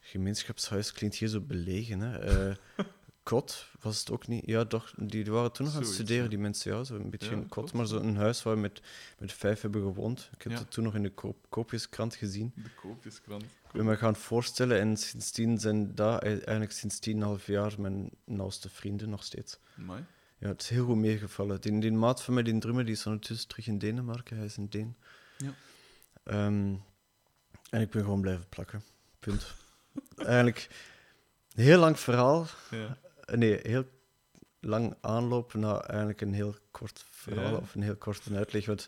gemeenschapshuis klinkt hier zo belegen. Hè. Eh, kot was het ook niet. Ja, toch, die waren toen nog aan het studeren, ja. die mensen. Ja, zo een beetje Ja, een kot, maar zo een huis waar we met, met vijf hebben gewoond. Ik heb het toen nog in de koop, koopjeskrant gezien. De koopjeskrant. Ik ben me gaan voorstellen en sindsdien zijn dat eigenlijk sinds tien half jaar mijn nauwste vrienden nog steeds. Mooi. Ja, het is heel goed meegevallen. Die, die maat van mij, die drummer, die is ondertussen terug in Denemarken. Hij is een Deen. Ja. Ehm, en ik ben gewoon blijven plakken. Punt. eigenlijk een heel lang verhaal. Ja. Nee, heel lang aanlopen naar eigenlijk een heel kort verhaal Ja. of een heel korte uitleg. Want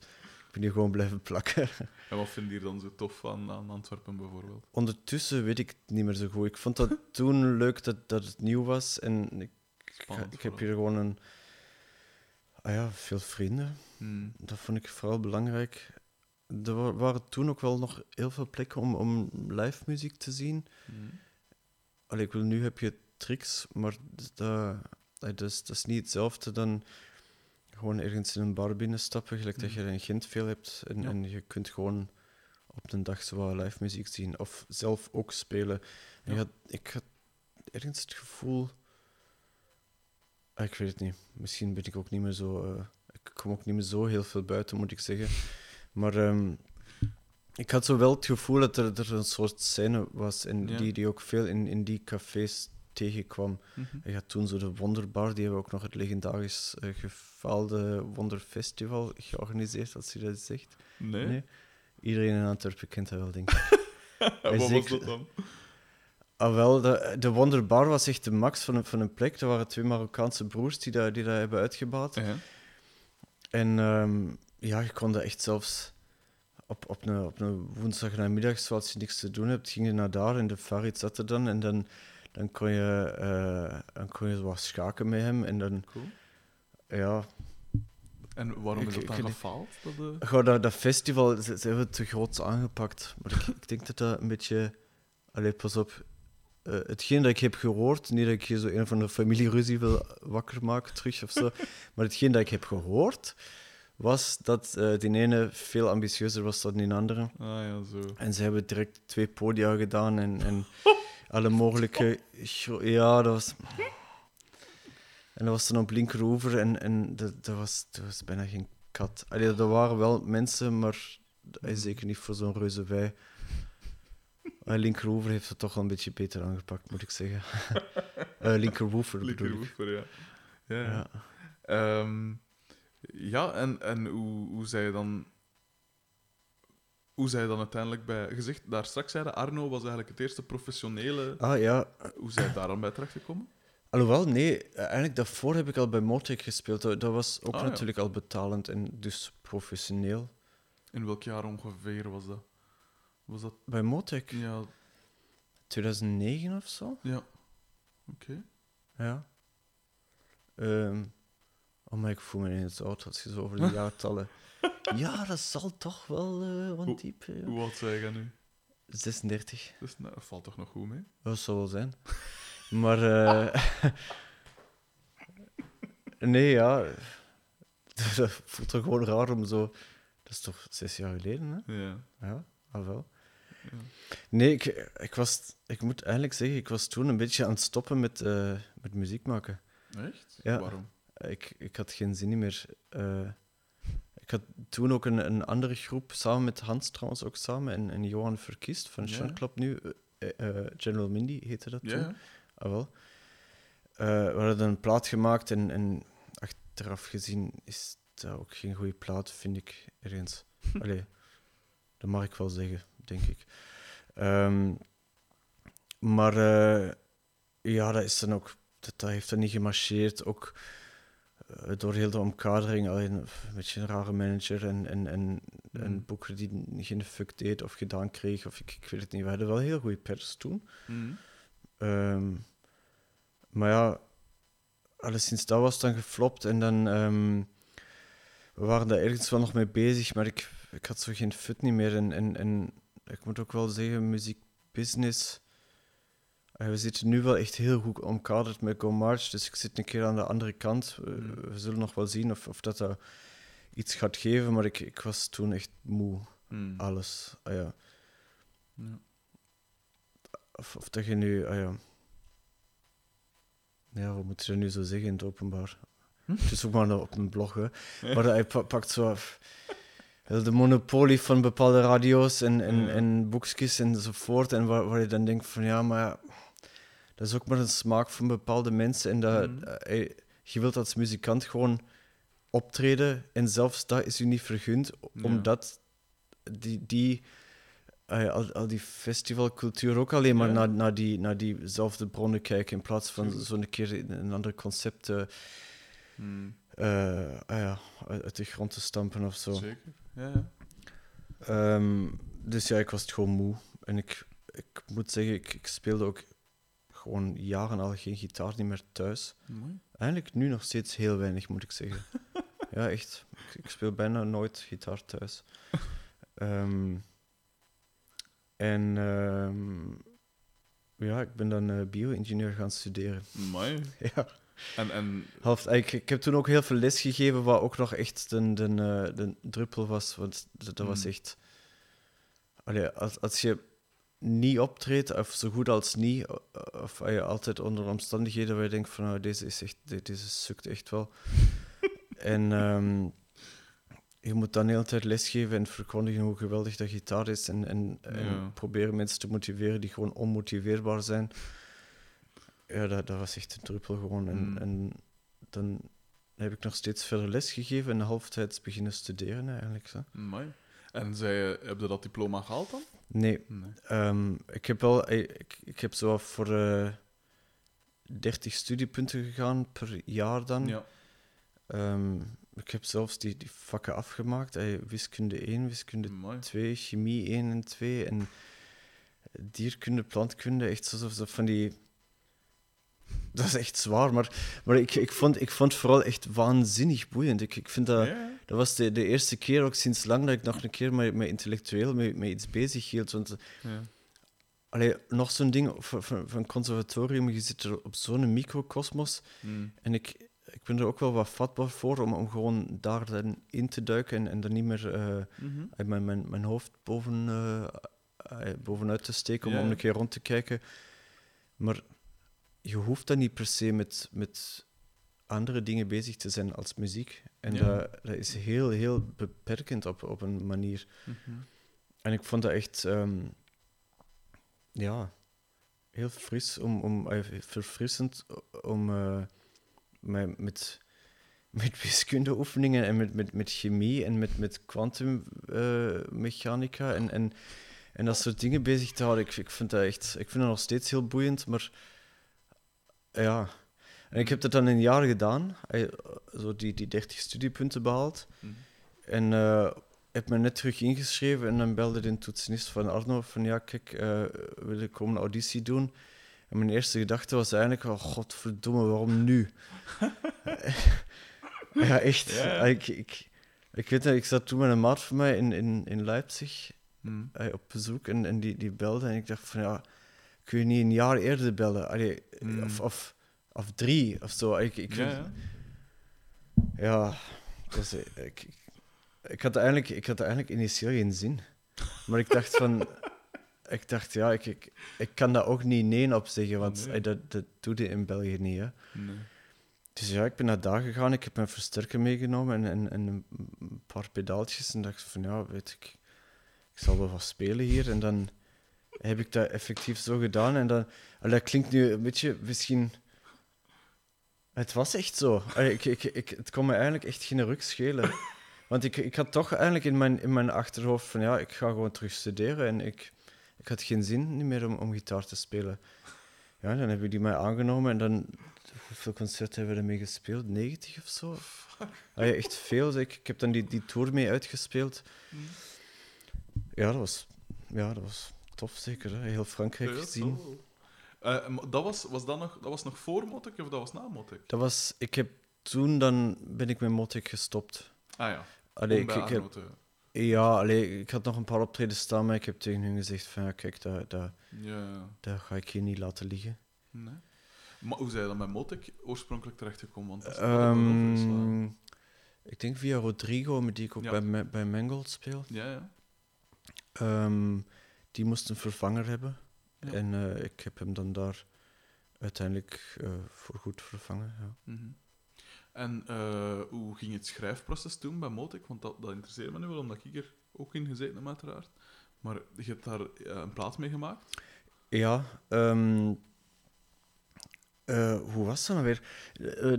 ik ben hier gewoon blijven plakken. En wat vind je dan zo tof aan, aan Antwerpen bijvoorbeeld? Ondertussen weet ik het niet meer zo goed. Ik vond dat toen leuk dat, dat het nieuw was. En ik, Spannend ik heb hier gewoon een... Ah ja, veel vrienden. Hmm. Dat vond ik vooral belangrijk. Er wa- waren toen ook wel nog heel veel plekken om, om live muziek te zien. Hmm. Allee, ik wil, nu heb je tricks, maar dat, eh, dus, dat is niet hetzelfde dan gewoon ergens in een bar binnenstappen, gelijk dat je Mhm. in Gent veel hebt. En, Ja. en je kunt gewoon op een dag zo live muziek zien. Of zelf ook spelen. Ja. je had, ik had ergens het gevoel... Ah, ik weet het niet. Misschien ben ik ook niet meer zo... eh, ik kom ook niet meer zo heel veel buiten, moet ik zeggen. Maar ehm, ik had zo wel het gevoel dat er, er een soort scène was. En Ja. die, die ook veel in, in die cafés tegenkwam. Mhm. Je had toen zo de Wonderbar, die hebben ook nog het legendarisch eh, gefaalde Wonderfestival georganiseerd, als je dat zegt. Nee? Iedereen in Antwerpen kent dat wel, denk ik. Wat was dat dan? Ah, wel, de, de Wonderbar was echt de max van een, van een plek. Er waren twee Marokkaanse broers die dat, die dat hebben uitgebaat. Ja. En ehm, ja, je kon dat echt zelfs op, op, een, op een woensdagnamiddag, zoals je niks te doen hebt, ging je naar daar en de Farid zat er dan. En dan, dan, kon, je, eh, dan kon je wat schaken met hem. En dan, Cool. ja, En waarom is dat dan gefaald? Dat, eh, Gewoon dat, dat festival, ze, ze hebben het te groot aangepakt. Maar ik, ik denk dat dat een beetje... Allee, pas op. Eh, hetgeen dat ik heb gehoord, niet dat ik hier zo een van de familieruzie wil wakker maken terug of zo, maar hetgeen dat ik heb gehoord, was dat eh die ene veel ambitieuzer was dan die andere. Ah ja, zo. En ze hebben direct twee podia gedaan en, en alle mogelijke... Ja, dat was... En dat was dan op linkeroever en, en dat, dat, was, dat was bijna geen kat. Allee, er waren wel mensen, maar zeker niet voor zo'n reuze wij. Uh, linkeroever heeft het toch wel een beetje beter aangepakt, moet ik zeggen. Eh linkerwoever bedoel ik. Ja. Ja, ja. Ja. Ehm, ja, en, en hoe, hoe zei je dan... Hoe zei je dan uiteindelijk bij... Gezegd, daar straks zeiden Arno was eigenlijk het eerste professionele... Ah ja, Hoe zij daar dan bij terechtgekomen? Alhoewel, nee, eigenlijk daarvoor heb ik al bij Motec gespeeld. Dat, dat was ook Ah, ja. natuurlijk al betalend en dus professioneel. In welk jaar ongeveer was dat? Was dat... Bij Motec, Ja, 2009 of zo? ja. Oké. Ja. Ehm oh, maar ik voel me ineens oud als je zo over de jaartallen... ja, dat zal toch wel wat diep. ja. Hoe oud zei je nu? 36, Dus, nou, dat valt toch nog goed mee? dat zou wel zijn. Maar... eh, nee, ja... dat voelt toch gewoon raar om zo... Dat is toch zes jaar geleden, hè? Ja. Ja, al wel. Nee, ik, ik, was, ik moet eigenlijk zeggen, ik was toen een beetje aan het stoppen met, eh, met muziek maken. Echt? Ja. Waarom? Ik, ik had geen zin meer. eh. ik had toen ook een, een andere groep, samen met Hans trouwens ook samen, en, en Johan Verkiest van. Sean Club nu. eh, General Mindy heette dat Ja, toen. ja. Ah, wel. We hadden een plaat gemaakt en, en achteraf gezien is dat ook geen goede plaat, vind ik ergens. Allee, dat mag ik wel zeggen, denk ik. Ehm, maar eh, ja, dat is dan ook, dat, dat heeft dan niet gemarcheerd. Ook eh, door heel de omkadering, alleen een beetje een rare manager en, en, en een Mhm. boeker die geen fuck deed of gedaan kreeg, of ik, ik weet het niet. We hadden wel heel goede pers toen. Mhm. Ehm, maar ja, alleszins dat was dan geflopt en dan... ehm, we waren daar ergens wel nog mee bezig, maar ik, ik had zo geen fut niet meer. En, en, en ik moet ook wel zeggen, muziekbusiness... eh, we zitten nu wel echt heel goed omkaderd met Go March, dus ik zit een keer aan de andere kant. We, Mhm. we zullen nog wel zien of, of dat, dat iets gaat geven, maar ik, ik was toen echt moe. Mhm. Alles. Ah, ja. Ja. Of, of dat je nu, ah ja. Ja, wat moet je nu zo zeggen in het openbaar? Hm? Het is ook maar op een blog, hè. Maar hij pa- pakt zo af- heel de monopolie van bepaalde radio's en, en, en boekjes enzovoort. En waar, waar je dan denkt van, ja, maar dat is ook maar een smaak van bepaalde mensen. En dat, Mhm. eh, je wilt als muzikant gewoon optreden en zelfs dat is u niet vergund, omdat die, die ja, al, al die festivalcultuur ook alleen maar Ja. naar, naar, die, naar diezelfde bronnen kijken in plaats van zo'n keer in een ander concept eh, Mhm. eh, ah uit de grond te stampen of zo. Zeker. Ja. Ehm, dus ja, ik was het gewoon moe. En ik, ik moet zeggen, ik, ik speelde ook gewoon jaren al geen gitaar niet meer thuis. Mooi. Eigenlijk nu nog steeds heel weinig, moet ik zeggen. ja, echt. Ik, ik speel bijna nooit gitaar thuis. Ehm, en ehm, ja, ik ben dan eh, bio-ingenieur gaan studeren. Mooi. ja. En, en Half, ik, ik heb toen ook heel veel les gegeven, wat ook nog echt de, de, eh, de druppel was. Want dat, was Mm. echt. Allee, als, als je niet optreedt, of zo goed als niet, of als je altijd onder omstandigheden waar je denkt van nou, deze, is echt, de- deze sukt echt wel. en ehm, je moet dan de hele tijd lesgeven en verkondigen hoe geweldig dat gitaar is. En, en, en proberen mensen te motiveren die gewoon onmotiveerbaar zijn. Ja, dat, dat was echt een druppel gewoon. En, Mm. en dan heb ik nog steeds verder les gegeven en halftijds beginnen studeren eigenlijk. Zo. Amai. En zij, heb je dat diploma gehaald dan? Nee, Nee. ehm, ik heb wel, ik, ik heb zo voor eh 30 studiepunten gegaan per jaar dan. Ja. Ehm, ik heb zelfs die, die vakken afgemaakt. wiskunde 1, wiskunde Amai. 2, chemie 1 en 2 en dierkunde, plantkunde, echt zo- zo van die... Dat is echt zwaar, maar, maar ik, ik, vond, ik vond het vooral echt waanzinnig boeiend. Ik, ik vind dat... Ja. Dat was de, de eerste keer ook sinds lang dat ik nog een keer met, met intellectueel met, met iets bezig hield. Want Ja. allee, nog zo'n ding van, van, van conservatorium, je zit er op zo'n microcosmos. Mm. En ik, ik ben er ook wel wat vatbaar voor om, om gewoon daar dan in te duiken en, en er niet meer eh, Mhm. uit mijn, mijn, mijn hoofd boven, eh, bovenuit te steken om, Ja, om een keer rond te kijken. Maar je hoeft dan niet per se met, met andere dingen bezig te zijn als muziek. En Ja. dat, dat is heel, heel beperkend op, op een manier. Mhm. En ik vond dat echt, ehm, ja, heel fris, om, om, eh, verfrissend om eh, mij met, met wiskundeoefeningen en met, met, met chemie en met, met kwantummechanica en, en, en dat soort dingen bezig te houden. Ik, ik, vind dat echt, ik vind dat nog steeds heel boeiend, maar ja. En ik heb dat dan een jaar gedaan, eh, zo die, die 30 studiepunten behaald. Mhm. En eh heb me net terug ingeschreven en dan belde de toetsenist van Arno van ja, kijk, eh, wil ik komen een auditie doen? En mijn eerste gedachte was eigenlijk, oh godverdomme, waarom nu? ja, echt. Ja. Ik, ik, ik weet dat, ik zat toen met een maat van mij in, in, in Leipzig Mhm. op bezoek en, en die, die belde en ik dacht van ja, kun je niet een jaar eerder bellen? Allee, Mm. of, of, of drie of zo. Ik, ik, Ja, ja. ja, dus ik, ik, ik, had eigenlijk, ik had eigenlijk initieel geen zin. Maar ik dacht van... Ik dacht, ja, ik, ik, ik kan daar ook niet nee op zeggen, want Nee. dat, dat doe je in België niet. Hè. Nee. Dus ja, ik ben naar daar gegaan, ik heb mijn versterker meegenomen en, en, en een paar pedaaltjes. En dacht van, ja, weet ik, ik zal wel wat spelen hier. En dan heb ik dat effectief zo gedaan. En dan, dat klinkt nu een beetje misschien... Het was echt zo. Allee, Ik, ik, ik, het kon me eigenlijk echt geen ruk schelen. Want ik, ik had toch eigenlijk in mijn, in mijn achterhoofd van, ja, ik ga gewoon terug studeren. En ik, ik had geen zin meer om, om gitaar te spelen. Ja, dan hebben die mij aangenomen en dan... Hoeveel concerten hebben we ermee gespeeld? 90 of zo? Echt veel. Ik, ik heb dan die, die tour mee uitgespeeld. Ja, dat was, ja, dat was tof, zeker. Hè. Heel Frankrijk Ja, gezien. zo. Eh, maar dat was, was dat, nog, dat was nog voor Motek of dat was na Motek? Dat was... Ik heb toen dan ben ik met Motek gestopt. Ah ja, Allee, ik, ik heb, ja, allee, ik had nog een paar optredens staan, maar ik heb tegen hun gezegd van ja, kijk, dat, dat, Ja, dat ga ik hier niet laten liggen. Nee. Maar hoe zijn je dan met Motek oorspronkelijk terechtgekomen? Want dat is Ehm, ik denk via Rodrigo, met die ik ook Ja. bij, bij Mangold speel. Ja, ja. Ehm, die moest een vervanger hebben. Ja. En eh, ik heb hem dan daar uiteindelijk eh voor goed vervangen. Ja. Mhm. En eh, hoe ging het schrijfproces toen bij Motek? Want dat, dat interesseert me nu wel, omdat ik er ook in gezeten heb, uiteraard. Maar je hebt daar een plaat mee gemaakt? Ja, ehm, eh, hoe was dat nou weer?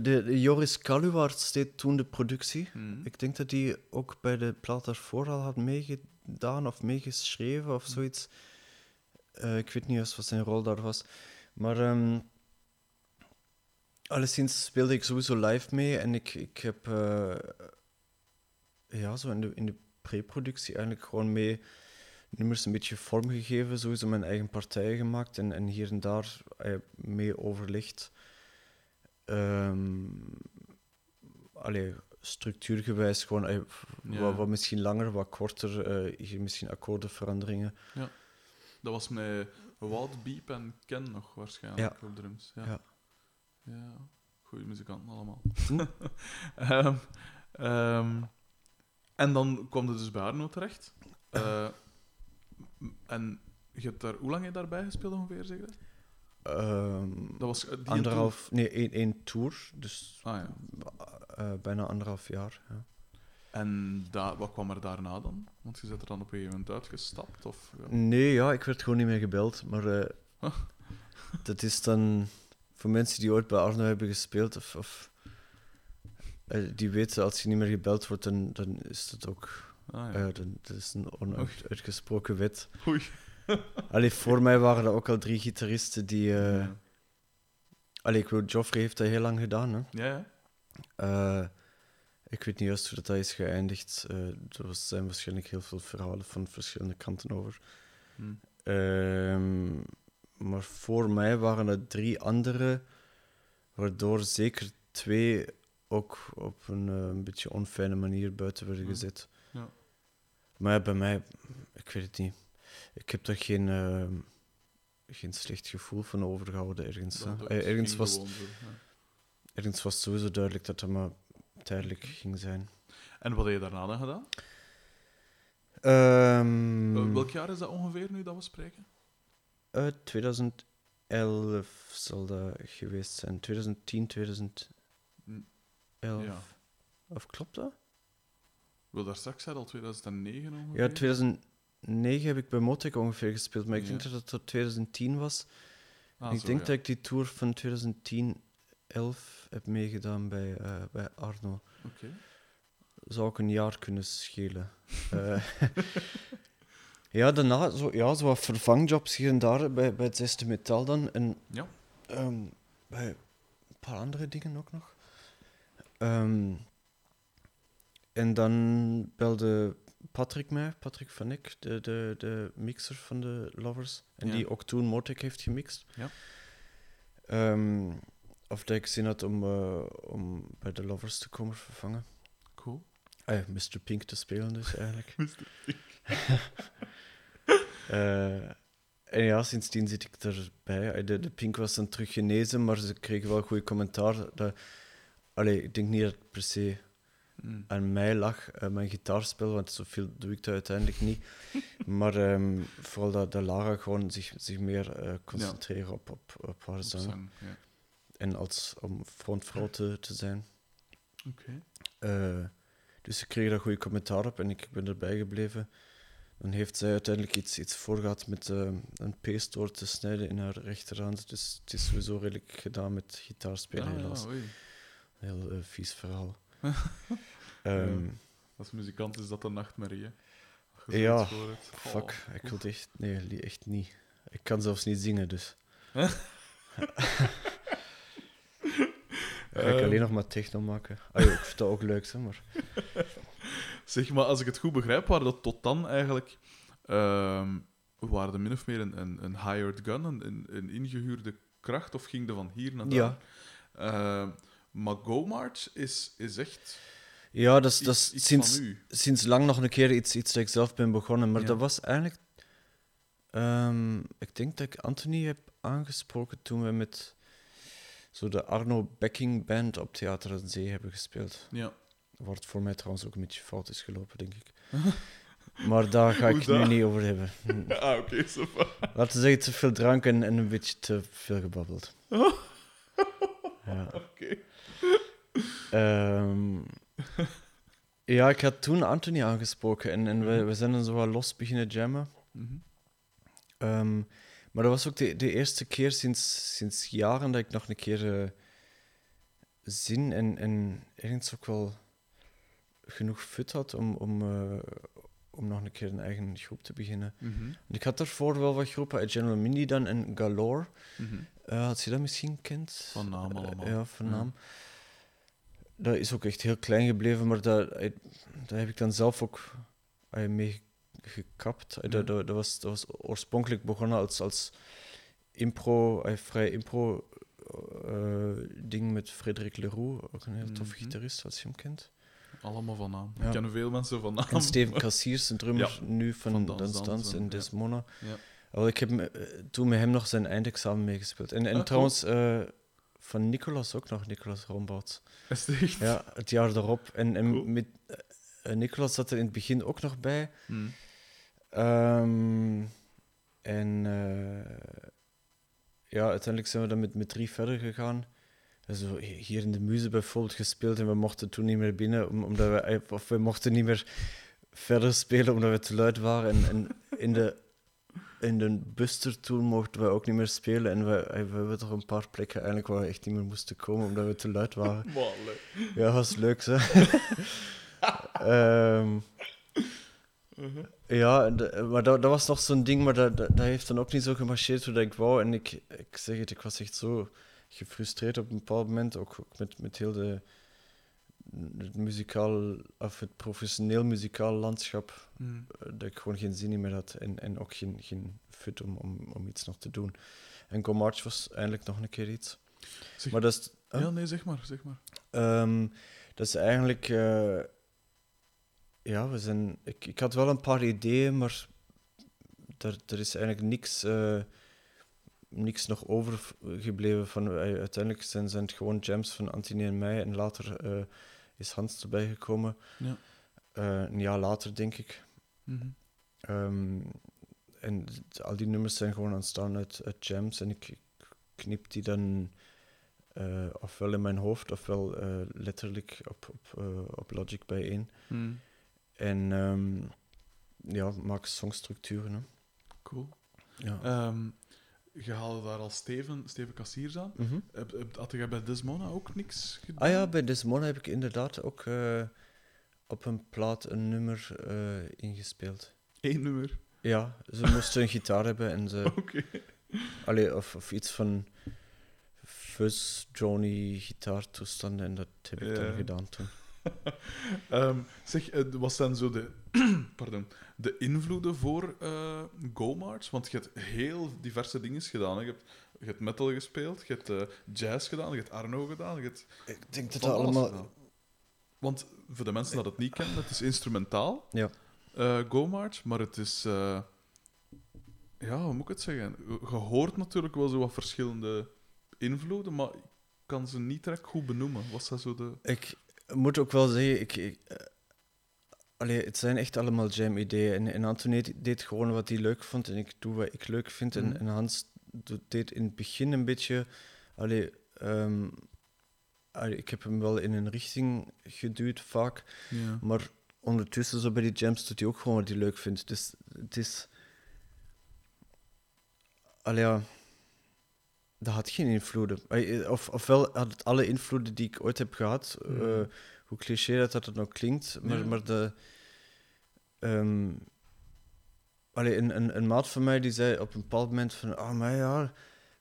De, de Joris Kaluwaerts deed toen de productie. Mhm. Ik denk dat hij ook bij de plaat daarvoor al had meegedaan of meegeschreven of zoiets. Eh, ik weet niet eens wat zijn rol daar was. Maar ehm alleszins speelde ik sowieso live mee en ik, ik heb eh, ja, zo in de, in de pre-productie eigenlijk gewoon mee nummers een beetje vorm gegeven, sowieso mijn eigen partijen gemaakt en, en hier en daar eh, mee overlegd. Ehm allee, structuurgewijs gewoon eh, Ja. wat, wat misschien langer, wat korter, eh, hier misschien akkoordenveranderingen. Dat was met Wout, Beep en Ken nog waarschijnlijk op drums. Ja. Ja. Ja, goede muzikanten allemaal. Hm? Ehm, ehm, en dan kwam je dus bij Arno terecht. Eh, en je hebt daar, hoe lang heb je daarbij gespeeld ongeveer, zeg je dat? Ehm, was eh, anderhalf, nee, één, één tour. Dus Ah ja. eh, bijna anderhalf jaar. Ja. En da wat kwam er daarna dan? Want je bent er dan op een gegeven moment uitgestapt? Of, ja. Nee, ja, ik werd gewoon niet meer gebeld. Maar eh, dat is dan voor mensen die ooit bij Arno hebben gespeeld, of, of die weten als je niet meer gebeld wordt, dan, dan is dat ook Ah, ja. dan, dat is een onuitgesproken wet. Oei. Allee, voor mij waren er ook al drie gitaristen die. ja. Allee, ik bedoel, Joffrey heeft dat heel lang gedaan. Hè. ja, ja. Eh, ik weet niet juist hoe dat, dat is geëindigd. Eh, er zijn waarschijnlijk heel veel verhalen van verschillende kanten over. Hm. Ehm, maar voor mij waren er drie andere, waardoor zeker twee ook op een, een beetje onfijne manier buiten werden Ja. gezet. Ja. Maar bij mij, ik weet het niet. Ik heb daar geen, ehm, geen slecht gevoel van overgehouden ergens. hè. Eh, ergens, was, zo, ja. ergens was sowieso duidelijk dat dat maar tijdelijk ging zijn. En wat heb je daarna dan gedaan? Ehm, Wel- Welk jaar is dat ongeveer nu dat we spreken? Uit 2011 zal dat geweest zijn. 2010, 2011. Ja. Of klopt dat? Wel, daar straks zei al 2009 ongeveer. Ja, 2009 heb ik bij Motek ongeveer gespeeld, maar ik denk dat het tot 2010 was. Ah, ik zo, denk ja. dat ik die tour van 2010, 11 heb meegedaan bij, eh, bij Arno. Oké. Zou ook een jaar kunnen schelen. Eh, ja, daarna zo, ja, zo wat vervangjobs hier en daar bij, bij het zesde metaal dan. En Ja. Ehm, bij een paar andere dingen ook nog. Ehm, en dan belde Patrick mij, Patrick van Eck, de, de, de mixer van de Lovers. En Ja. die ook toen Motek heeft gemixt. Ja. Ehm, of dat ik zin had om, eh, om bij de Lovers te komen vervangen. Cool. Ah, ja, Mr. Pink te spelen dus eigenlijk. Mr. Eh, en ja, sindsdien zit ik erbij. De, de Pink was dan terug genezen, maar ze kregen wel goede commentaar. Dat, allee, ik denk niet dat het per se Mm. aan mij lag, eh, mijn gitaarspel, want zoveel doe ik dat uiteindelijk niet. maar ehm, vooral dat, dat Lara gewoon zich, zich meer eh, concentreren op, op, op haar Op zang. zang, ja. En als, om frontvrouw te, te zijn. Oké. Eh, dus ze kregen daar goede commentaar op en ik ben erbij gebleven. Dan heeft zij uiteindelijk iets, iets voorgehad met eh, een pees door te snijden in haar rechterhand. Dus het is sowieso redelijk gedaan met gitaarspelen, Ah, ja, helaas. Een heel vies verhaal. Ehm, Als muzikant is dat een nachtmerrie, hè? Ja, fuck, Oh, ik wil het echt... Nee, echt niet. Ik kan zelfs niet zingen, dus... Ja, ik Ehm. alleen nog maar techno maken. Ah, ik vind dat ook leuk, hè, maar... Zeg maar, als ik het goed begrijp, waren dat tot dan eigenlijk. ehm waren de min of meer een, een, een hired gun, een, een, ingehuurde kracht, of ging de van hier naar daar? Ja. Maar GoMarch is, is echt Ja, dat is, dat is sinds, sinds lang nog een keer iets, iets dat ik zelf ben begonnen. Maar Ja. dat was eigenlijk... ehm, ik denk dat ik Anthony heb aangesproken toen we met zo de Arno Backing Band op Theater aan Zee hebben gespeeld. Ja. Het voor mij trouwens ook een beetje fout is gelopen, denk ik. maar daar ga ik nu niet over hebben. Hm. Ah, oké, zo van. Laten we zeggen, te veel drank en, en een beetje te veel gebabbeld. Oh. Ja. Oké. Ehm, ja, ik had toen Anthony aangesproken en, en we, we zijn dan zo wat los beginnen jammen. Mhm. Ehm, maar dat was ook de, de eerste keer sinds, sinds jaren dat ik nog een keer eh, zin en, en ergens ook wel genoeg fut had om, om, eh, om nog een keer een eigen groep te beginnen. Mhm. Ik had daarvoor wel wat groepen uit General Mindy dan en Galore. Mhm. Eh, had je dat misschien kent? Van naam Eh, allemaal. ja, van naam. Dat is ook echt heel klein gebleven, maar daar, eh, daar heb ik dan zelf ook eh, mee gekapt. Ja. Dat, dat, dat was, dat was oorspronkelijk begonnen als, als impro, vrij impro ding met Frederik Leroux, ook een heel tof Mhm. gitarist, als je hem kent. Allemaal van naam. Ja. Ik ken veel mensen van naam. En Steven Cassiers, een drummer nu van, van Dans Dans en- en ja. Desmona. Ja. Wel, ik heb toen met hem nog zijn eindexamen meegespeeld. En, en Ah, trouwens, van Nicolas ook nog, Nicolas Rombouts. Is het echt? Ja, het jaar erop. En, en Cool. met, eh, Nicolas zat er in het begin ook nog bij. Hm. Ehm, en eh, ja, uiteindelijk zijn we dan met, met drie verder gegaan. Zo, hier in de muze bijvoorbeeld gespeeld en we mochten toen niet meer binnen, om- omdat we, eh, of we mochten niet meer verder spelen omdat we te luid waren. En, en in de, in de Buster toen mochten we ook niet meer spelen. En we, we hebben toch een paar plekken eigenlijk waar we echt niet meer moesten komen omdat we te luid waren. Ja, was leuk. Ehm, ja, en de- maar dat, dat was nog zo'n ding, maar dat, dat, dat heeft dan ook niet zo gemarcheerd hoe dat ik wou. En ik, ik zeg het, ik was echt zo gefrustreerd op een bepaald moment, ook, ook met, met heel de, het muzikaal, of het professioneel muzikaal landschap, Hm. eh, dat ik gewoon geen zin in meer had en, en ook geen, geen fut om, om, om iets nog te doen. En Go March was eindelijk nog een keer iets. Zeg- Maar dat is... Ja, nee, zeg maar, zeg maar. Ehm, dat is eigenlijk. eh, ja, we zijn. Ik, ik had wel een paar ideeën, maar er, er is eigenlijk niks, eh, niks nog overgebleven. Van, uiteindelijk zijn, zijn het gewoon jams van Antini en mij. En later is Hans erbij gekomen. Ja. Eh, een jaar later, denk ik. Mhm. Ehm, en al die nummers zijn gewoon ontstaan uit, uit jams. En ik, ik knip die dan eh, ofwel in mijn hoofd, ofwel eh, letterlijk op, op, op Logic bijeen. Hm. En ehm, ja, maak songstructuren. Hè. Cool. Ja. Ehm, je haalde daar al Steven, Steven Kassiers aan. Mhm. Heb, heb, had jij bij Desmona ook niks gedaan? Ah ja, bij Desmona heb ik inderdaad ook eh, op een plaat een nummer eh, ingespeeld. Eén nummer. Ja, ze moesten een gitaar hebben en ze... Oké. Allee, of, of iets van fuzz, drony gitaartoestanden en dat heb ik Ja. dan gedaan toen. Ehm, zeg, eh, wat zijn zo de, pardon, de invloeden voor eh Go March? Want je hebt heel diverse dingen gedaan. hè. Je hebt, je hebt metal gespeeld, je hebt eh, jazz gedaan, je hebt Arno gedaan. Je hebt Ik denk dat dat allemaal... gedaan. Want voor de mensen die het niet kennen, het is instrumentaal, Ja. eh, Go March, maar het is... ja, hoe moet ik het zeggen? Je hoort natuurlijk wel zo wat verschillende invloeden, maar ik kan ze niet direct goed benoemen. Wat zijn zo de... Ik moet ook wel zeggen, ik, ik, eh, allee, het zijn echt allemaal jam-ideeën. En, en Antoine deed- gewoon wat hij leuk vond en ik doe wat ik leuk vind. Mhm. En, en Hans deed in het begin een beetje... Allee, ehm, allee, ik heb hem wel in een richting geduwd vaak. Ja. Maar ondertussen, zo bij die jams, doet hij ook gewoon wat hij leuk vindt. Dus het is... Allee, ja... Dat had geen invloeden. Allee, Of, ofwel had het alle invloeden die ik ooit heb gehad, eh, hoe cliché dat dat ook klinkt, maar, Ja. maar de... allee, een, een, een maat van mij die zei op een bepaald moment van, ah, maar ja,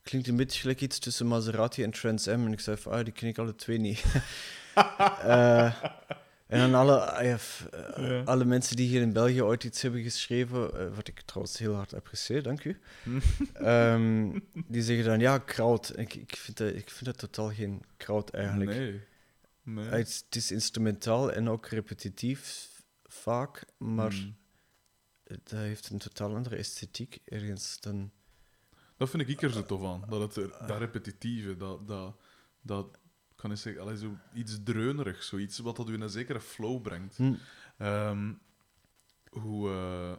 klinkt een beetje gelijk iets tussen Maserati en Trans M. En ik zei van, ah, die ken ik alle twee niet. Eh, en dan alle, ja, eh, Ja. alle mensen die hier in België ooit iets hebben geschreven, eh, wat ik trouwens heel hard apprecieer, dank u. Ehm, die zeggen dan, ja, kraut. Ik, ik, vind dat, ik vind dat totaal geen kraut eigenlijk. Nee. nee. Eh, Het, is- het is instrumentaal en ook repetitief vaak, maar Hmm. dat heeft een totaal andere esthetiek ergens dan... Dat vind ik er zo tof aan. Dat, het, dat repetitieve, dat, dat, dat kan ik zeggen, allee, zo iets dreunerigs, zoiets wat dat u in een zekere flow brengt. Hm. Ehm, hoe, eh,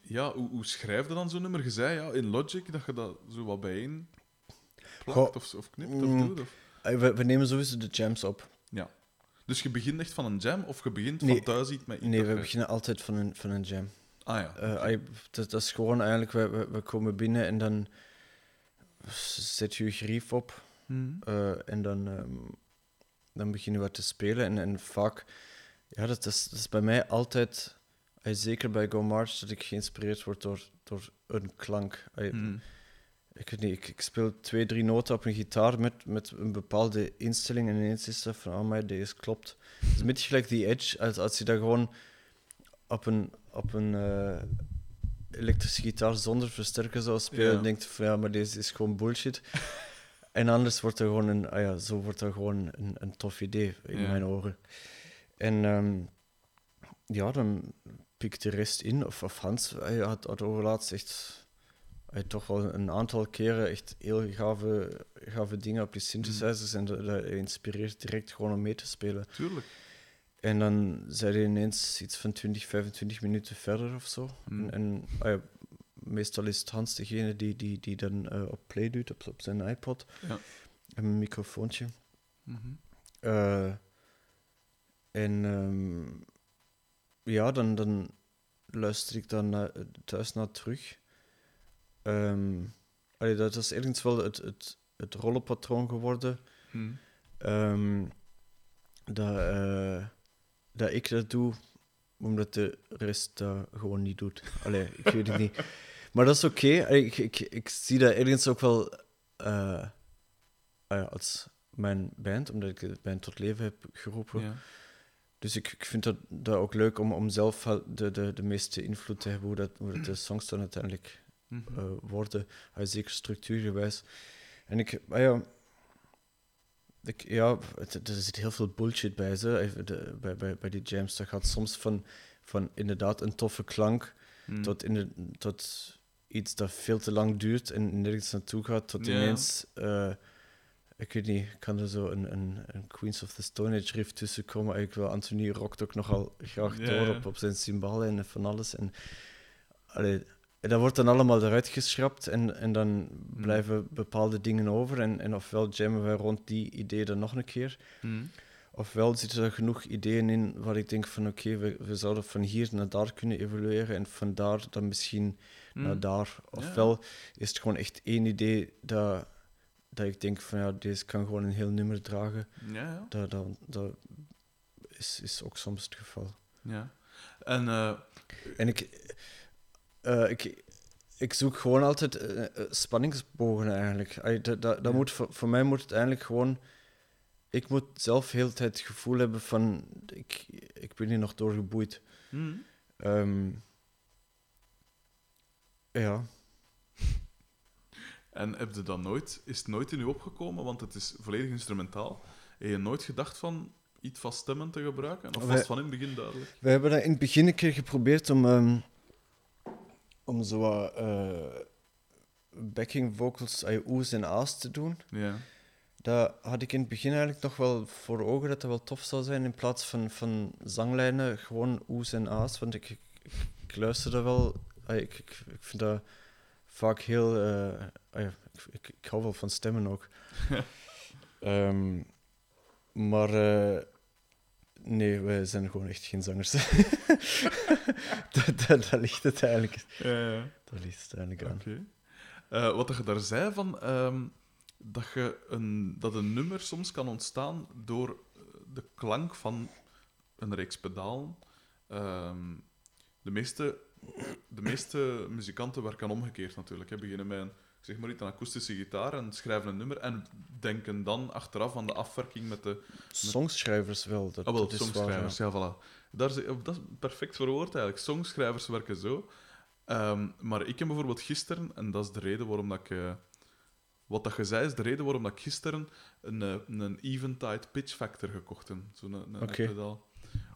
ja, hoe, hoe schrijf je dan zo'n nummer? Je zei ja, in Logic dat je dat zo wat bijeen plakt of, of knipt mm. of doet. Of... Eh, We, we nemen sowieso de jams op. Ja. Dus je begint echt van een jam of je begint Nee. van thuis iets met iets Nee, we beginnen altijd van een, van een jam. Ah ja. Eh, dat, dat is gewoon eigenlijk, we, we, we komen binnen en dan zet je je grief op Mhm. eh, en dan, ehm, dan beginnen we te spelen. En, en vaak, ja, dat is, dat is bij mij altijd, ai, zeker bij Go March, dat ik geïnspireerd word door, door een klank. Ai, Mhm. Ik weet niet, ik, ik speel twee, drie noten op een gitaar met, met een bepaalde instelling en ineens is dat van, oh maar deze klopt. Het is een beetje gelijk die edge, als, als je dat gewoon op een, op een eh, elektrische gitaar zonder versterker zou spelen, Ja. en denkt van, ja, maar deze is gewoon bullshit. En anders wordt er gewoon een, ah ja, zo wordt er gewoon een, een tof idee in Ja. mijn oren. En ehm, ja, dan pik ik de rest in, of, of Hans hij had, had overlaatst echt eh, toch wel een aantal keren echt heel gave, gave dingen op je synthesizers en dat, dat inspireert direct gewoon om mee te spelen. Tuurlijk. En dan zijn je ineens iets van 20, 25 minuten verder of zo. Mm. En, en ah ja, meestal is het Hans degene die, die, die dan eh, op play doet op, op zijn iPod. Ja. En een microfoontje. Mhm. Eh, en ehm, ja, dan, dan luister ik dan thuis naar terug. Ehm, allee, dat is ergens wel het, het, het rollenpatroon geworden. Mhm. Ehm, dat, eh, dat ik dat doe, omdat de rest dat gewoon niet doet. Allee, ik weet het niet. Maar dat is oké. Ik, ik, ik zie dat ergens ook wel eh, ah als mijn band, omdat ik de band tot leven heb geroepen. Ja. Dus ik, ik vind dat, dat ook leuk om, om zelf de, de, de meeste invloed te hebben hoe, dat, hoe dat de songs dan uiteindelijk eh, worden, uh, zeker structuurgewijs. En ik, ah ja, ik, ja, het- er zit heel veel bullshit bij ze, de, bij, bij, bij die jams. Dat gaat soms van, van inderdaad een toffe klank Mhm. tot, in de, tot iets dat veel te lang duurt en nergens naartoe gaat, tot ineens, eh, ik weet niet, kan er zo een, een, een Queens of the Stone Age riff tussen komen. Ik wil Anthony rockt ook nogal graag door op, op zijn cymbalen en van alles. En, allee, dat wordt dan allemaal eruit geschrapt en, en dan Hmm. blijven bepaalde dingen over. En, en ofwel jammen wij rond die ideeën dan nog een keer, Mhm. ofwel zitten er genoeg ideeën in waar ik denk van oké, we, we zouden van hier naar daar kunnen evolueren en van daar dan misschien Naar daar. Ofwel is het gewoon echt één idee dat, dat ik denk van ja, deze kan gewoon een heel nummer dragen. Ja, ja. Dat, dat, dat is, is ook soms het geval. ja. En eh, En ik, eh, ik, ik zoek gewoon altijd eh, spanningsbogen eigenlijk. Ay, dat, dat, dat Ja. moet, voor, voor mij moet het eigenlijk gewoon... Ik moet zelf heel de tijd het gevoel hebben van... Ik, ik ben hier nog doorgeboeid. mhm. Ehm, ja. En heb je dat nooit, is het nooit in u opgekomen, want het is volledig instrumentaal, heb je nooit gedacht van iets van stemmen te gebruiken? Of was het van in het begin duidelijk? We hebben dat in het begin een keer geprobeerd om, ehm, om zo wat, eh, backing vocals, ay, oe's en a's te doen. Ja. Dat had ik in het begin eigenlijk nog wel voor ogen dat dat wel tof zou zijn. In plaats van, van zanglijnen, gewoon oe's en a's. Want ik, ik, ik luister dat wel. Ik, ik, ik vind dat vaak heel. eh, ik, ik, ik hou wel van stemmen ook. Ehm, maar eh, nee, wij zijn gewoon echt geen zangers. dat, dat, dat ligt het eigenlijk, Ja, ja. dat ligt het eigenlijk aan. Oké. Eh, wat je daar zei van ehm, dat, je een, dat een nummer soms kan ontstaan door de klank van een reeks pedalen. Ehm, de, meeste, de meeste muzikanten werken omgekeerd natuurlijk. Hè. Beginnen met een, zeg maar iets, een akoestische gitaar en schrijven een nummer en denken dan achteraf aan de afwerking met de Songschrijvers wel, dat, Ah, wel, dat is waar. ja. songschrijvers, ja, voilà. Daar, is- dat is perfect verwoord eigenlijk. Songschrijvers werken zo. Ehm, maar ik heb bijvoorbeeld gisteren, en dat is de reden waarom dat ik... eh, wat dat je zei, is de reden waarom dat ik gisteren een, eh, een Eventide Pitch Factor gekocht heb. Zo'n Oké. pedaal.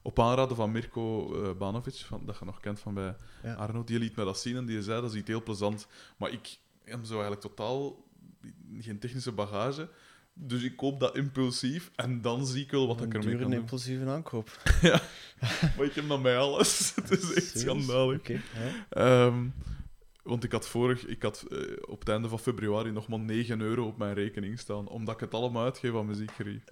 Op aanraden van Mirko eh Banovic, van, dat je nog kent van bij Ja. Arno. Die liet mij dat zien en die zei, dat is iets heel plezant. Maar ik heb zo eigenlijk totaal geen technische bagage. Dus ik koop dat impulsief en dan zie ik wel wat een ik ermee kan doen. impulsieve aankoop. Maar ik heb dan bij alles. Het is echt schandalig. Ja. Ehm, want ik had vorig, ik had eh, op het einde van februari nog maar 9 euro op mijn rekening staan, omdat ik het allemaal uitgeef aan muziekgerie.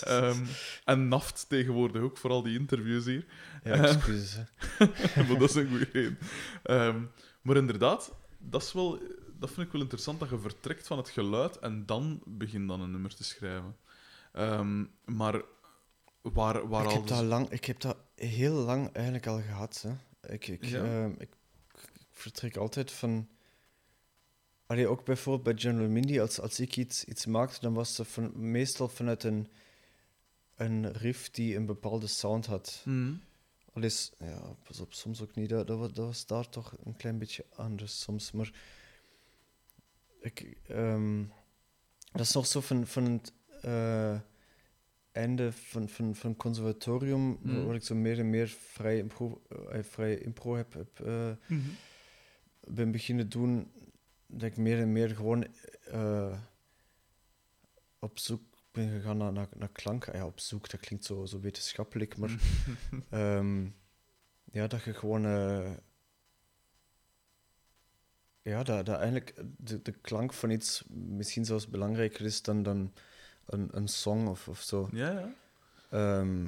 Ehm en naft tegenwoordig ook, vooral die interviews hier. ja, excuses. maar dat is een goede reden. Ehm, maar inderdaad, dat, is wel, dat vind ik wel interessant, dat je vertrekt van het geluid en dan begint dan een nummer te schrijven. Ehm, maar waar, waar Ik al... heb, dat lang, ik heb dat heel lang eigenlijk al gehad. Hè. Ik, ik, Ja? ik, ik vertrek altijd van... Allee, ook bijvoorbeeld bij General Mindy, als, als ik iets, iets maakte, dan was dat van, meestal vanuit een, een riff die een bepaalde sound had. Mhm. Al is, ja, pas op, soms ook niet. Dat, dat, was, daar toch een klein beetje anders soms. Maar ik, ehm, dat is nog zo van, van het eh, einde van, van, van conservatorium, Mm. waar ik zo meer en meer vrij impro, eh, vrij impro heb, heb eh, Mhm. Ben beginnen doen. dat ik meer en meer gewoon eh, op zoek ben gegaan naar, naar, naar klanken. Ja, op zoek, dat klinkt zo, zo wetenschappelijk, maar ehm, ja, dat je gewoon. eh, ja, dat, dat eigenlijk de, de klank van iets misschien zelfs belangrijker is dan, dan een, een song of, of zo. Ja, ja. Ehm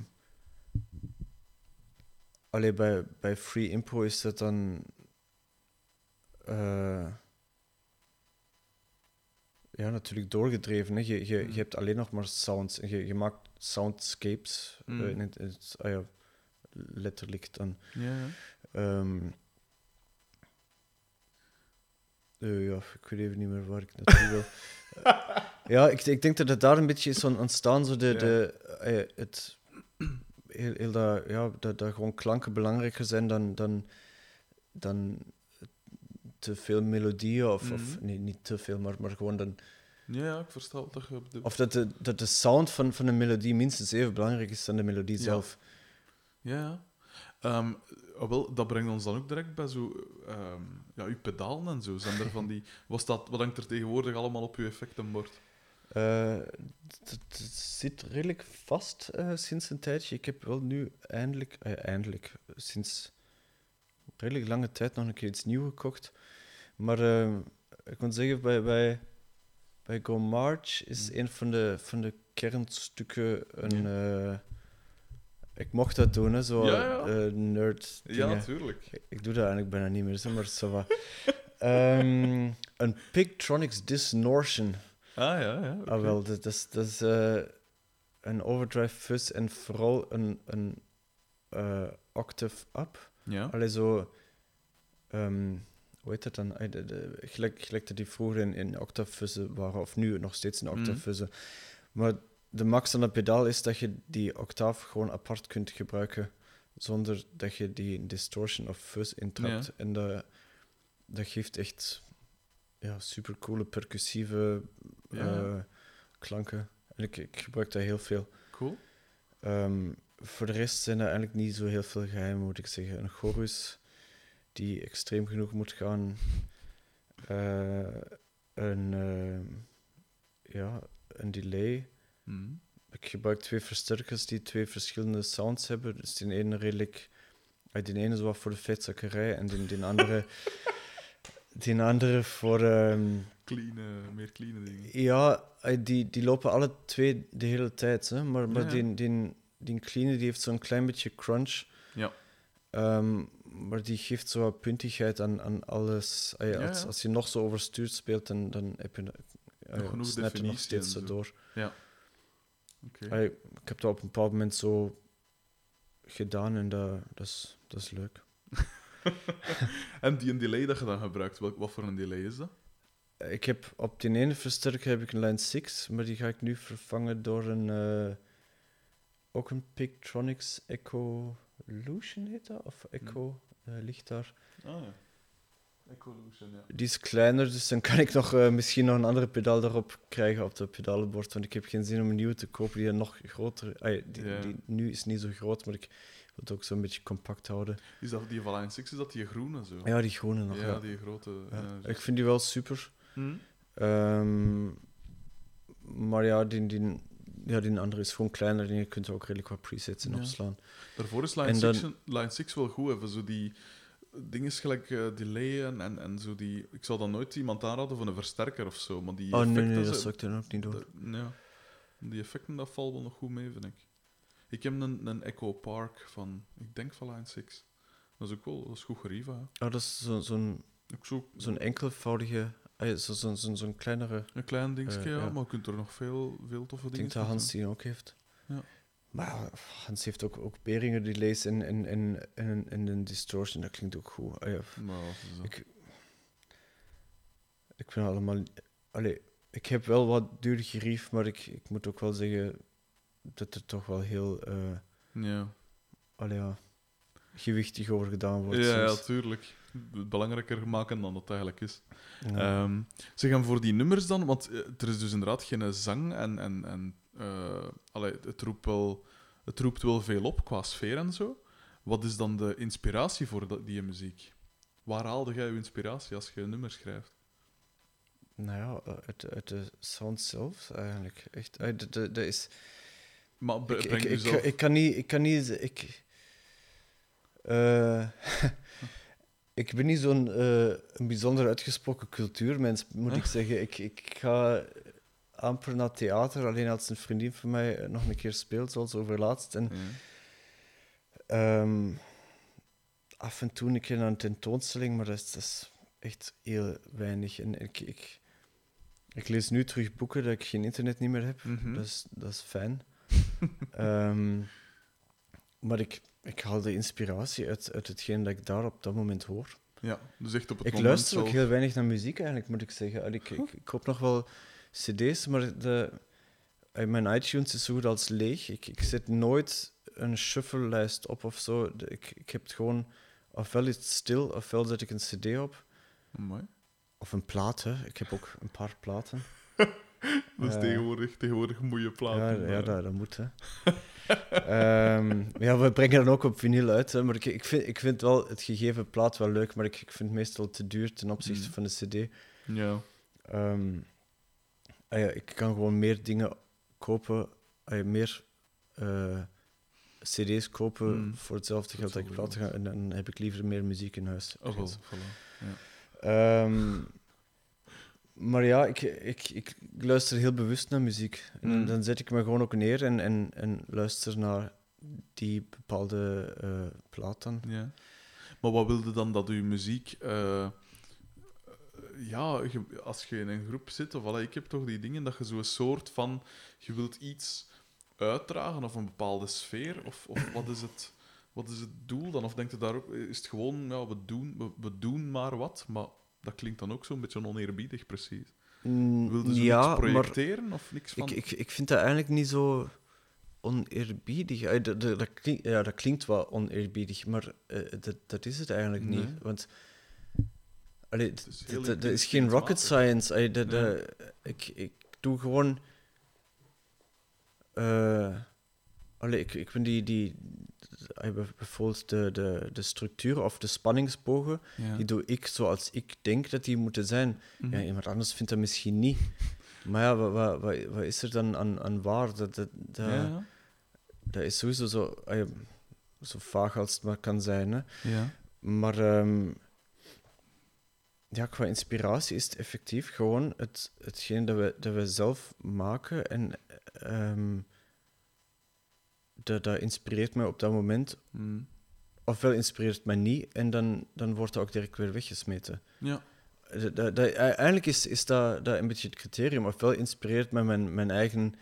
allee, bij, bij Free Impro is dat dan. Eh, ja, natuurlijk doorgedreven. Hè. Je, je, je hebt alleen nog maar sounds. En je, je maakt soundscapes. eh, Mm. in het, in het- ah ja, letterlijk dan. ja, ja. Ehm, eh, ja, ik weet even niet meer waar ik naartoe wil. Ja, ik, ik denk dat het daar een beetje is on- ontstaan, zo de, Ja. de, het, heel, heel dat, ja, dat, dat gewoon klanken belangrijker zijn dan, dan, dan te veel melodieën, of, of Mhm. nee, niet te veel, maar, maar gewoon dan, Ja, ja, ik versta wat dat je bedoelt. of dat de, dat de sound van, van een melodie minstens even belangrijk is dan de melodie Ja. zelf. Ja, ja. Ehm, ah, wel, dat brengt ons dan ook direct bij zo, ehm, ja, uw pedalen en zo. Zijn er van die, was dat, wat hangt er tegenwoordig allemaal op uw effectenbord? Het het zit redelijk vast eh, sinds een tijdje. Ik heb wel nu eindelijk, eh, eindelijk, sinds redelijk lange tijd nog een keer iets nieuws gekocht. Maar eh, ik moet zeggen, bij, bij, bij Go March is Mm. een van de, van de kernstukken een... eh, ik mocht dat doen, hè, zo Ja, ja. eh, nerd Ja, natuurlijk. Ik, ik doe dat eigenlijk bijna niet meer, maar ça va. Ehm, een Pigtronics Distortion. Ah, ja, ja. Ah, wel, dat, is, dat is een overdrive fuzz en vooral een, een octave up. Ja. Allee, zo... ehm, hoe heet dat dan? De- de- Gelijk, gelijk dat die vroeger in, in waren, of nu nog steeds in Mhm. fuzzen. Maar de max van dat pedaal is dat je die octaaf gewoon apart kunt gebruiken, zonder dat je die distortion of fuzz intrapt. Ja. En dat, dat geeft echt ja, super coole percussieve Ja. eh, klanken. En ik, ik gebruik dat heel veel. Cool. Ehm, voor de rest zijn er eigenlijk niet zo heel veel geheimen, moet ik zeggen. Een chorus die extreem genoeg moet gaan. Eh, een, ehm, ja, een delay. Mhm. Ik gebruik twee versterkers die twee verschillende sounds hebben. Dus die ene redelijk... eh, Die ene is wat voor de vetzakkerij en die, die andere... die andere voor... ehm, Clean, eh, meer clean dingen. ja, eh, die, die lopen alle twee de hele tijd. Hè? Maar, maar Ja. die, die, die clean die heeft zo'n klein beetje crunch. Ja. Ehm, maar die geeft zo wat puntigheid aan, aan alles. Ja, als, ja. als je nog zo overstuurd speelt, dan, dan heb je uh, Nog snap je nog steeds zo door. Eh, ik heb dat op een bepaald moment zo gedaan en dat, dat, is, dat is leuk. En die een delay dat je dan gebruikt, wat voor een delay is dat? Ik heb op die ene versterker heb ik een Line 6, maar die ga ik nu vervangen door een eh, ook een Pictronics Echolution heet dat? Of Echo eh, ligt daar. Ah ja. Evolution, ja. Die is kleiner, dus dan kan ik nog, eh, misschien nog een andere pedaal daarop krijgen op het pedalenbord. Want ik heb geen zin om een nieuwe te kopen die nog groter... ah, die, die nu is niet zo groot, maar ik wil het ook zo'n beetje compact houden. Is dat die van Line 6, is dat die groene zo? Ja, die groene nog. Ja, Ja, die grote. Ja. ja, zo. Ik vind die wel super. Hm? Ehm, maar ja die, die, ja, die andere is gewoon kleiner en je kunt er ook redelijk wat presets in Ja. opslaan. Daarvoor is Line, En 6, dan- Line 6 wel goed, even zo die dingen gelijk eh, delayen en, en zo die... Ik zou dan nooit iemand aanraden voor een versterker of zo, maar die Oh nee, dat zou ik dan ook niet doen. ja. Die effecten, dat valt wel nog goed mee, vind ik. Ik heb een, een Echo Park van, ik denk van Line 6. Dat is ook wel dat is goed geriva. hè. Oh, dat is zo- zo'n Ook zo zo'n enkelvoudige, ah ja, zo- zo'n zo'n zo'n kleinere. een klein dingetje, Eh, ja, ja. maar je kunt er nog veel, veel toffe Ik dingen denk dat Hans die ook heeft. Ja. Maar Hans heeft ook, ook Beringer delays en, en, en, en, en een distortion, dat klinkt ook goed. Ah ja, ik, ik vind allemaal... Allee, ik heb wel wat duur gerief, maar ik, ik moet ook wel zeggen dat er toch wel heel... eh Ja. allee, ja, gewichtig over gedaan wordt. Ja, ja, soms. tuurlijk. Het belangrijker maken dan het eigenlijk is. Ja. Ehm, zeg, en voor die nummers dan, want eh, er is dus inderdaad geen zang en, en, en eh, allee, het, roept wel, het roept wel veel op qua sfeer en zo. Wat is dan de inspiratie voor dat- die muziek? Waar haalde jij je inspiratie als je een nummer schrijft? Nou ja, uit, uit de sound zelf eigenlijk. Echt, uit de, de, is... Maar Ik, ik, ik, jezelf... ik kan niet... Ik, kan niet, ik, eh, ik ben niet zo'n eh, een bijzonder uitgesproken cultuurmens, moet ik zeggen. Ik, ik ga amper naar theater, alleen als een vriendin van mij eh, nog een keer speelt, zoals overlaatst. En. Ehm, af en toe een keer naar een tentoonstelling, maar dat is, dat is echt heel weinig. En ik, ik, ik lees nu terug boeken dat ik geen internet niet meer heb. Dat, is, dat is fijn. Ehm, maar ik, ik haal de inspiratie uit, uit hetgeen dat ik daar op dat moment hoor. Ja, dus echt op het Ik moment luister ook heel weinig naar muziek eigenlijk, moet ik zeggen. Ik, ik, ik koop nog wel cd's, maar de, eh, mijn iTunes is zo goed als leeg. Ik, ik zet nooit een shuffle-lijst op of zo. Ik, ik heb het gewoon... Ofwel is het stil, ofwel zet ik een cd op. Amai. Of een plaat, hè. Ik heb ook een paar platen. Dat is Eh, tegenwoordig, tegenwoordig mooie platen. Ja, ja dat, dat moet, hè. Ehm, ja, we brengen dan ook op vinyl uit, hè, maar ik, ik, vind, ik vind wel het gegeven plaat wel leuk, maar ik, ik vind het meestal te duur ten opzichte Mm. van de cd. Ja. Ehm, ah ja, ik kan gewoon meer dingen kopen, ah ja, meer eh, cd's kopen Mm. voor hetzelfde geld dat ik Hetzelfde platen ga, en dan heb ik liever meer muziek in huis. Oh, voilà. Ja. Ehm, maar ja, ik, ik, ik luister heel bewust naar muziek. En dan- Mm. dan zet ik me gewoon ook neer en, en, en luister naar die bepaalde eh, plaat dan. Ja. Maar wat wilde dan dat uw muziek... eh, ja, als je in een groep zit, of voilà, ik heb toch die dingen dat je zo'n soort van... Je wilt iets uitdragen of een bepaalde sfeer, of, of wat, is het, wat is het doel dan? Of denkt je daar ook... Is het gewoon, ja, we doen, we, we doen maar wat, maar dat klinkt dan ook zo'n beetje oneerbiedig, precies. Wilde ze ja, iets maar projecteren of niks van? ik, ik, ik vind dat eigenlijk niet zo oneerbiedig. Dat, dat, ja, dat klinkt wel oneerbiedig, maar eh, dat, dat is het eigenlijk Nee. niet. Want allee, dat is geen rocket science. Allee, Nee. ik, ik doe gewoon. allee, ik, ik vind die, die, bijvoorbeeld de, de, de structuur of de spanningsbogen, Ja. die doe ik zoals ik denk dat die moeten zijn. Mhm. Ja, iemand anders vindt dat misschien niet. Maar ja, wat, wat, wat, wat is er dan aan, aan waar? Dat, dat, dat, ja, dat is sowieso zo, allee, zo vaag als het maar kan zijn. Hè. ja. Maar ehm, ja, qua inspiratie is het effectief gewoon het, hetgeen dat we, dat we zelf maken. En ehm, dat, dat inspireert mij op dat moment. Mm. Ofwel inspireert het mij niet, en dan, dan wordt dat ook direct weer weggesmeten. ja. Dat, dat, dat- eigenlijk is, is dat, dat een beetje het criterium. Ofwel inspireert mij mijn, mijn eigen...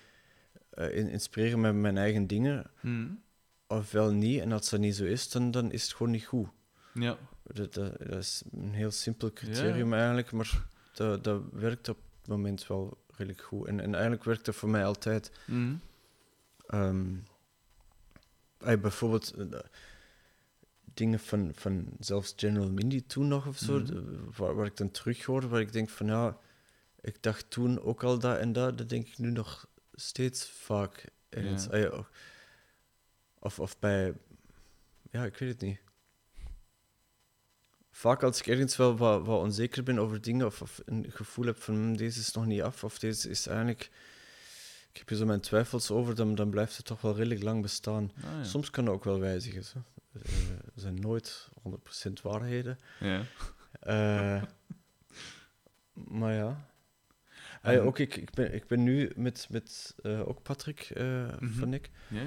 eh, in- inspireren mij mijn eigen dingen, Mm. ofwel niet. En als dat niet zo is, dan, dan is het gewoon niet goed. Ja. Dat, dat, dat is een heel simpel criterium eigenlijk, maar dat, dat werkt op het moment wel redelijk goed. En, en eigenlijk werkt dat voor mij altijd. Mm. Ehm, bijvoorbeeld eh, dingen van, van zelfs General Mindy toen nog of zo, Mhm. de- waar, waar ik dan terug hoor, waar ik denk van ja, ik dacht toen ook al dat en dat, dat denk ik nu nog steeds vaak. Ja. Ey, of- of, of bij, ja, ik weet het niet. Vaak als ik ergens wel wat, wat onzeker ben over dingen, of, of een gevoel heb van "Hmm, deze is nog niet af, of deze is eigenlijk. Ik heb hier zo mijn twijfels over, dan, dan blijft het toch wel redelijk lang bestaan. Ah, ja. Soms kan het ook wel wijzigen. Zo. Eh, Er zijn nooit 100% waarheden. Ja. Eh, maar ja. Ah, ja, ook ik, ik, ben, ik ben nu met, met eh, ook Patrick Mhm. van ik Ja, ja.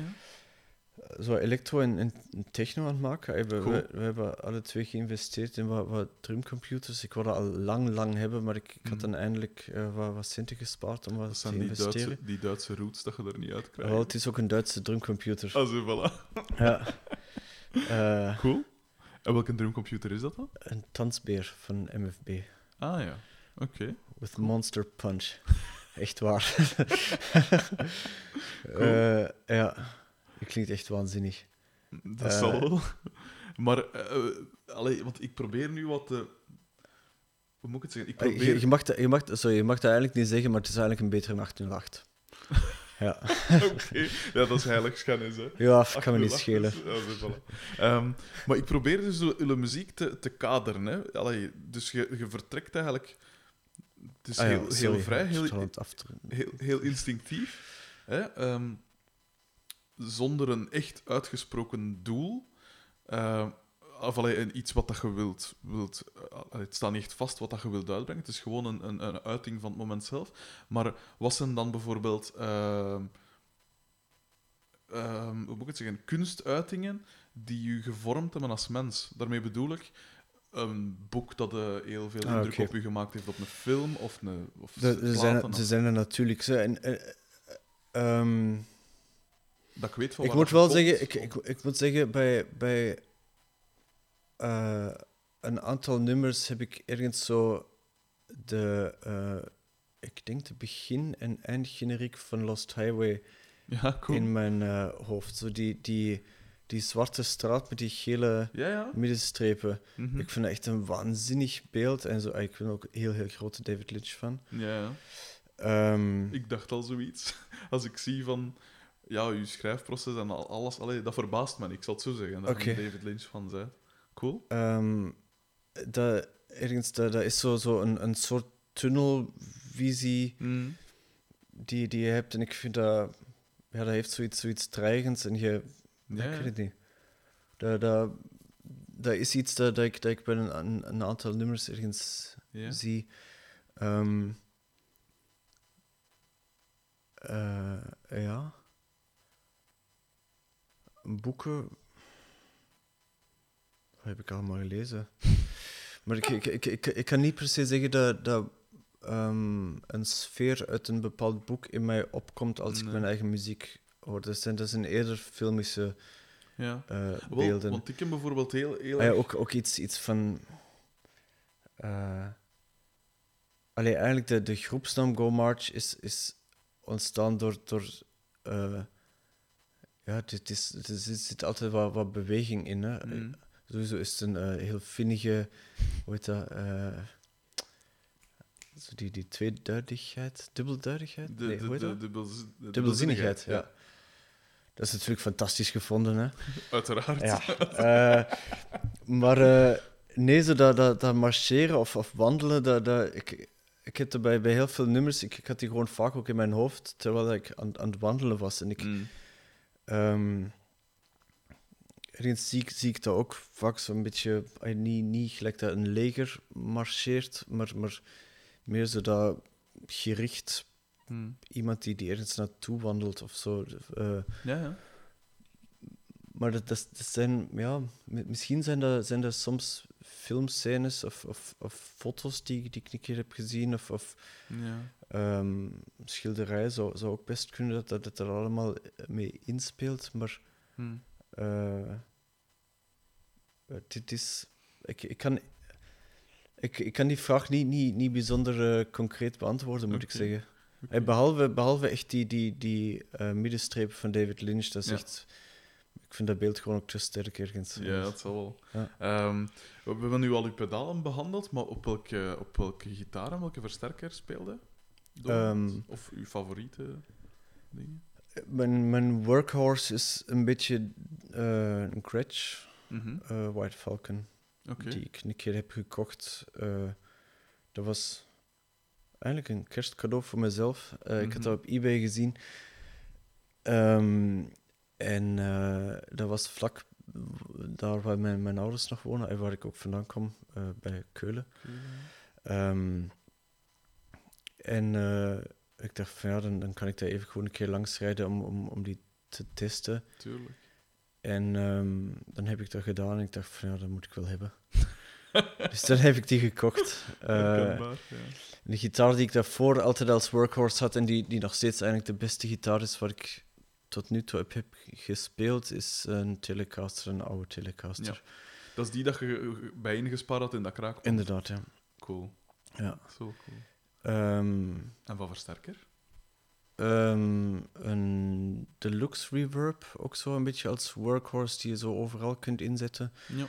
Zo elektro en, en techno aan het maken. We, Cool. we, we hebben alle twee geïnvesteerd in wat, wat drumcomputers. Ik wilde al lang, lang hebben, maar ik, ik had Mhm. dan eindelijk eh, wat, wat centen gespaard om wat Dat te zijn die investeren. Duitse, die Duitse roots dat je er niet uit krijgt. Wel, het is ook een Duitse drumcomputer. Ah, zo, voilà. Ja. Eh, Cool. En welke drumcomputer is dat dan? een tansbeer van MFB. Ah ja, oké. With Monster Punch. Echt waar. Eh, ja, klinkt echt waanzinnig. Dat Eh. zal wel. Maar, eh, eh, allee, want ik probeer nu wat te... Hoe moet ik het zeggen? Ik Eh, probeer... Je, je, mag dat, je, mag, sorry, je mag dat eigenlijk niet zeggen, maar het is eigenlijk een betere 808. ja. Oké, ja, dat is heiligschennis, hè. ja, ik kan me niet 808 schelen. is- ja, voilà. Ehm, maar ik probeer dus jullie muziek te, te kaderen. Hè. Allee, dus je, je vertrekt eigenlijk het is Ah ja, heel, sorry, heel vrij, heel, heel, heel instinctief. Hè? ehm, zonder een echt uitgesproken doel. eh, of allee, een- iets wat dat je wilt. wilt eh, het staat niet echt vast wat dat je wilt uitbrengen. Het is gewoon een, een, een uiting van het moment zelf. Maar wat zijn dan bijvoorbeeld. ehm, ehm, hoe moet ik het zeggen? Kunstuitingen die je gevormd hebben als mens. Daarmee bedoel ik. Een boek dat eh, heel veel Ah, indruk op je gemaakt heeft, op een film of een. Of platen, zijn, er zijn er natuurlijk. Zo, en, eh, eh, ehm, dat ik weet van ik moet wel komt, zeggen, ik, ik, ik moet zeggen, bij, bij eh, een aantal nummers heb ik ergens zo de, eh, ik denk de begin- en eindgeneriek van Lost Highway Ja, cool. in mijn eh, hoofd. Zo die, die, die zwarte straat met die gele Ja, ja. middenstrepen. Mhm. Ik vind dat echt een waanzinnig beeld. En zo, ah, ik ben ook heel, heel grote David Lynch fan. ja, ja. Ehm, Ik dacht al zoiets. Als ik zie van... Ja, uw schrijfproces en al- alles... Allee, dat verbaast me. Ik zal het zo zeggen. Dat je David Lynch van zei. Cool. Ehm, dat, ergens, dat, dat is zo, zo een, een soort tunnelvisie Mm. die, die je hebt. En ik vind dat... Ja, dat heeft zoiets, zoiets dreigends. En je... Ja, ik weet het niet. Dat, dat, dat is iets dat, dat, ik, dat ik bij een, aantal nummers ergens zie. Ehm, eh, ja. Boeken. Wat heb ik allemaal gelezen? maar ik, ik, ik, ik, ik kan niet per se zeggen dat, dat ehm, een sfeer uit een bepaald boek in mij opkomt als ik mijn eigen muziek hoor. Dat zijn, dat zijn eerder filmische ja. eh, Wel, beelden. want ik heb bijvoorbeeld heel... heel Ah ja, ook, ook iets, iets van. allee, eigenlijk de, de groepsnaam Go March is, is ontstaan door. door eh, ja, het, is, het is- er zit altijd wat, wat beweging in. Hè. Mm. Sowieso is het een eh, heel vinnige. Hoe heet dat? eh, zo die, die tweeduidigheid, dubbelduidigheid? De, Nee, de, hoe heet de, dubbelz- de Dubbelzinnigheid, ja. Dat is natuurlijk fantastisch gevonden, hè? Uiteraard. Ja. eh, maar nee, zo dat, dat, dat marcheren of, of wandelen, dat, dat, ik, ik heb er bij, bij heel veel nummers, ik, ik had die gewoon vaak ook in mijn hoofd, terwijl ik aan, aan het wandelen was. En ik, Mm. Ehm, ergens zie ik, zie ik dat ook vaak zo'n beetje, eh, niet, niet gelijk dat een leger marcheert, maar, maar meer zo dat gericht Mm. iemand die, die ergens naartoe wandelt of zo. eh, Ja, ja. Maar dat, dat, dat zijn, ja, mi- misschien zijn dat, zijn dat soms filmscènes of, of, of foto's die, die ik een keer heb gezien, of, of ja. ehm, schilderijen. Zou, zou ook best kunnen dat, dat het er allemaal mee inspeelt. Maar eh, dit is. Ik, ik, kan, ik, ik kan die vraag niet, niet, niet bijzonder eh, concreet beantwoorden, moet ik zeggen. Eh, behalve, behalve echt die, die, die eh, middenstreep van David Lynch, dat is Ja. echt. Ik vind dat beeld gewoon ook te sterk ergens. Ja, dat zal wel. Ja. Ehm, we hebben nu al uw pedalen behandeld, maar op welke, op welke gitaar en welke versterker speelde? Ehm. of uw favoriete dingen? Mijn, mijn workhorse is een beetje eh, een Gretsch Mhm. eh, White Falcon, die ik een keer heb gekocht. Eh, dat was eigenlijk een kerstcadeau voor mezelf. Ik had Mhm. dat op eBay gezien. Ehm, en eh, dat was vlak daar waar mijn, mijn ouders nog wonen en waar ik ook vandaan kom, eh, bij Keulen. Ehm, en eh, ik dacht van ja, dan, dan kan ik daar even gewoon een keer langs rijden om, om, om die te testen. Tuurlijk. En ehm, dan heb ik dat gedaan en ik dacht van ja, dat moet ik wel hebben. dus dan heb ik die gekocht. Herkenbaar, ja. de gitaar die ik daarvoor altijd als workhorse had en die, die nog steeds eigenlijk de beste gitaar is waar ik tot nu toe op heb gespeeld, is een Telecaster, een oude Telecaster. Dat is die dat je bij ingespaard had in dat kraak. Inderdaad, ja. Cool. ja. Zo cool. Ehm, En wat versterker? Ehm, een deluxe reverb, ook zo een beetje als workhorse die je zo overal kunt inzetten. Ja.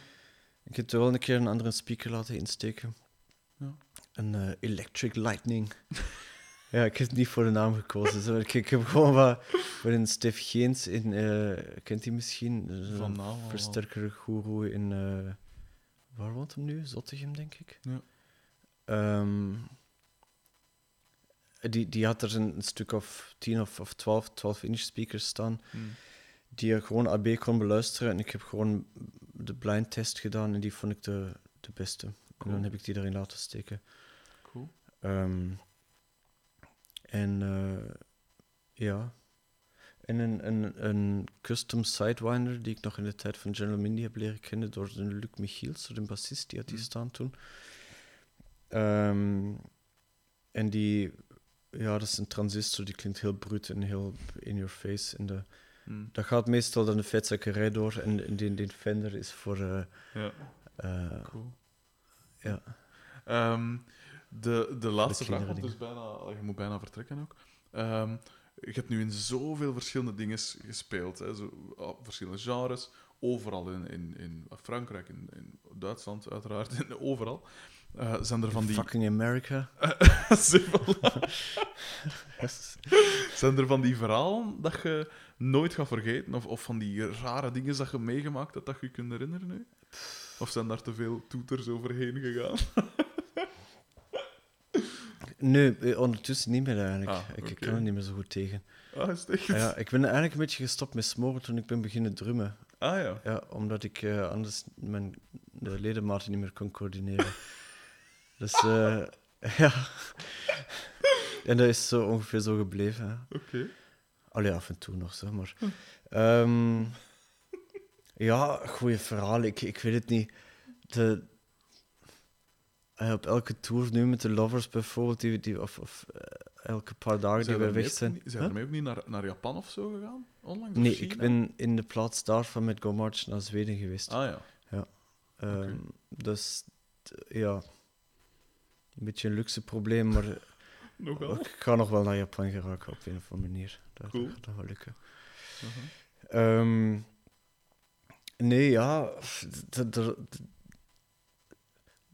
Ik heb er wel een keer een andere speaker laten insteken. Ja. Een eh, Electric Lightning. ja, ik heb niet voor de naam gekozen. Zo. Ik, ik heb gewoon wat voor een Stef Geens in, eh, kent hij misschien? Van wel. versterker guru in, eh, waar woont hem nu? Zottegem, denk ik. Ja. Ehm, die, die had er een, een stuk of 10 of, of 12, 12 inch speakers staan. Hmm. Die je gewoon AB kon beluisteren. En ik heb gewoon de blind test gedaan en die vond ik de, de beste. En dan heb ik die erin laten steken. Cool. Ehm, en eh, ja. En een, een, een custom sidewinder die ik nog in de tijd van General Mindy heb leren kennen door de Luc Michiels, de bassist, die had die Mm. staan toen. Ehm, en die, ja, dat is een transistor, die klinkt heel bruut en heel in your face. En de, Hmm. dat gaat meestal dan de vetzakkerij door en, en die, die Fender is voor... eh, Ja, eh, cool. ja. Ehm, de, de laatste vraag, want dus bijna, je moet bijna vertrekken ook. Ehm, je hebt nu in zoveel verschillende dingen gespeeld, hè, zo, ah, verschillende genres, overal in, in, in Frankrijk, in, in Duitsland uiteraard, en overal. Eh, zijn er van die... Fucking America. zijn er van die verhalen dat je nooit gaat vergeten? Of, of van die rare dingen dat je meegemaakt hebt dat je je kunt herinneren nu? Of zijn daar te veel toeters overheen gegaan? Nee, eh, ondertussen niet meer eigenlijk. Ah, ik, kan er niet meer zo goed tegen. Ah, is echt? Ja, ik ben eigenlijk een beetje gestopt met smoren toen ik ben beginnen drummen. Ah ja. Ja, omdat ik eh, anders mijn de ledematen niet meer kon coördineren. dus eh, ja. en dat is zo ongeveer zo gebleven. Oké. Allee, af en toe nog, zeg maar. Ehm, ja, goede verhaal. Ik, ik weet het niet. De, op elke tour nu met de Lovers bijvoorbeeld, die, die, of, of eh, elke paar dagen die Zijn er weg zijn. Zijn Huh? er mee ook niet naar, naar Japan of zo gegaan? Onlangs? Nee, ik ben in de plaats daarvan met Go March naar Zweden geweest. Ah ja. Ehm, Dus t- ja, een beetje een luxe probleem, maar Nogal. ik ga nog wel naar Japan geraken op een of andere manier. Dat, Cool. gaat wel lukken. Uh-huh. Ehm, nee, ja,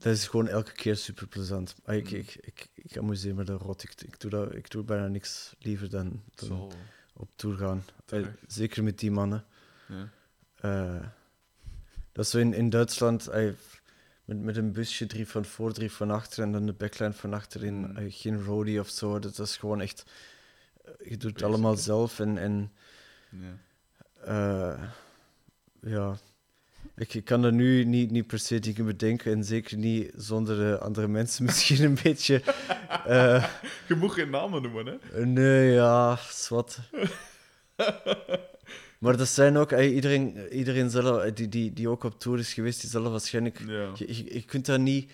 dat is gewoon elke keer super plezant. Ik, Mm. ik, ik, ik amuseer me daar rot. Ik, ik, doe dat, ik doe bijna niks liever dan, dan Zo. op tour gaan. Eh, zeker met die mannen. Ja. Eh, dat is zo in, in Duitsland, eh, met, met een busje, drie van voor, drie van achter en dan de backline van achterin. Mm. eh, geen roadie of zo. Dat, is gewoon echt. je doet het allemaal zelf en. en Ja. ja. Ik, ik kan er nu niet, niet per se dingen bedenken en zeker niet zonder eh, andere mensen misschien een beetje. eh, Je moet geen namen noemen, hè? nee, ja, zwart. Maar dat zijn ook, eh, iedereen, iedereen zelf, die, die, die ook op tour is geweest, die zal waarschijnlijk. Ja, Je, je, je kunt dat niet,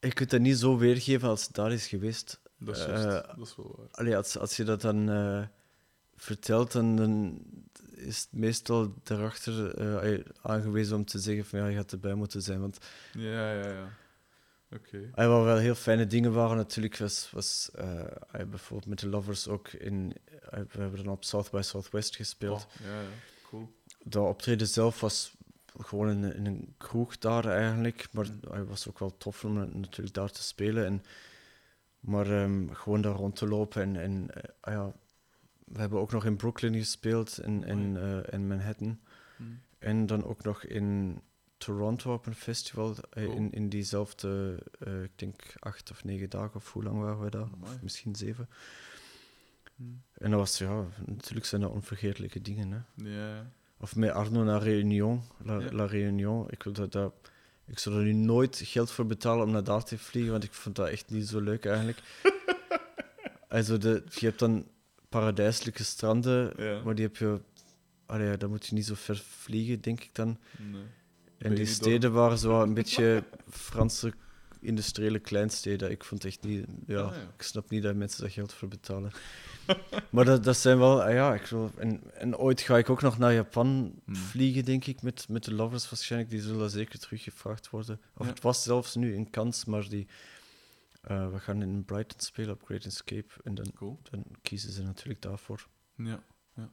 je kunt dat niet zo weergeven als het daar is geweest. dat is juist. dat is wel waar. Allee, als, als je dat dan vertelt, dan, dan is het meestal daarachter eh, aangewezen om te zeggen van ja, je had erbij moeten zijn. Want Ja, ja, ja. Oké. eh, wat wel heel fijne dingen waren natuurlijk, was, was eh, eh, bijvoorbeeld met de Lovers ook in... eh, we hebben dan op South by Southwest gespeeld. Oh, ja, ja. Cool. Dat optreden zelf was gewoon in, een- in een kroeg daar eigenlijk. Maar het was ook wel tof om natuurlijk daar te spelen. En, maar ehm, gewoon daar rond te lopen. En, en eh, ah ja, we hebben ook nog in Brooklyn gespeeld, in, in, eh, in Manhattan. Hm. En dan ook nog in Toronto op een festival. eh, Oh. in, in diezelfde, eh, ik denk acht of negen dagen, of hoe lang waren we daar? Of misschien zeven. Hm. En dat was, ja, natuurlijk zijn dat onvergetelijke dingen. Hè. Of met Arno naar Réunion. La. La Réunion. Ik, wil dat, dat, ik zou er nu nooit geld voor betalen om naar daar te vliegen, want ik vond dat echt niet zo leuk eigenlijk. also de, je hebt dan paradijselijke stranden, Ja. maar die heb je... Allee, dan moet je niet zo ver vliegen, denk ik dan. Nee. En die steden waren zo een beetje Franse industriële kleinsteden. Ik vond echt niet... Ja, Ah, ja. ik snap niet dat mensen daar geld voor betalen. maar dat, dat zijn wel... ah ja, ik wil, en, en ooit ga ik ook nog naar Japan Hmm. vliegen, denk ik, met, met de lovers waarschijnlijk. Die zullen zeker teruggevraagd worden. Of Ja. het was zelfs nu een kans, maar die... eh, we gaan in Brighton spelen op Great Escape. En dan, Cool. dan kiezen ze natuurlijk daarvoor. Ja. ja.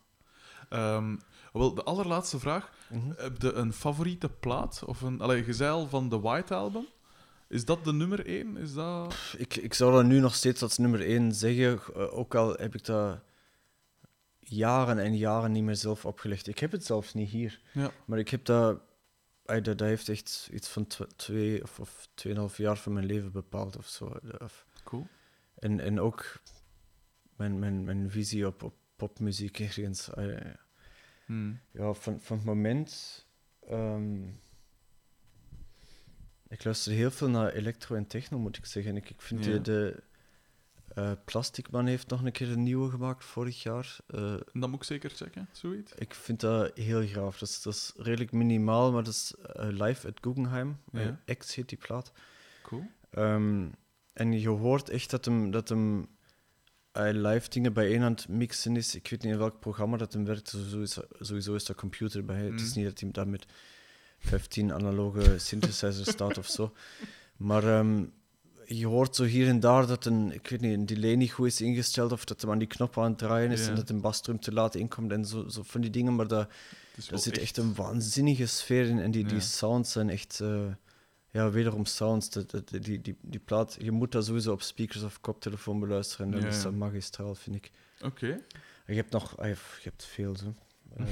Ehm, wel, de allerlaatste vraag. Mhm. Heb je een favoriete plaat? Of een allee, gezeil van de White Album? Is dat de nummer één? Is dat... Ik, ik zou dat nu nog steeds als nummer één zeggen, eh, ook al heb ik dat jaren en jaren niet meer zelf opgelegd. Ik heb het zelfs niet hier, Ja. maar ik heb dat, dat, dat heeft echt iets van tw- twee of, of tweeënhalf jaar van mijn leven bepaald of zo. Of- Cool. En, en ook mijn, mijn, mijn visie op, op popmuziek ergens. eh, Hmm. ja, van, van het moment. ehm, ik luister heel veel naar electro en techno, moet ik zeggen. Ik, ik vind Ja. de, de eh, Plastic Man heeft nog een keer een nieuwe gemaakt vorig jaar. Eh, Dat moet ik zeker checken, zoiets. ik vind dat heel gaaf. Dat is, dat is redelijk minimaal, maar dat is eh, live at Guggenheim. Ja. X heet die plaat. Cool. Ehm, en je hoort echt dat hem, dat hem live dingen bijeen aan het mixen is. Ik weet niet in welk programma dat hem werkt. Sowieso, sowieso is dat computer bij. Het is Mhm. niet dat hij daar met 15 analoge synthesizers staat of zo. Maar ehm, je hoort zo hier en daar dat een, ik weet niet, een delay niet goed is ingesteld of dat hem aan die knop aan het draaien is Ja. en dat een basdrum te laat inkomt en zo, zo van die dingen. Maar dat, er wel zit echt een waanzinnige sfeer in. En die, die sounds zijn echt... eh, ja, wederom sounds. Dat, dat, die, die, die plaat, je moet dat sowieso op speakers of koptelefoon beluisteren. En Ja, is dat magistraal, vind ik. Oké. En je hebt nog... ah, je, hebt- veel, zo. Eh,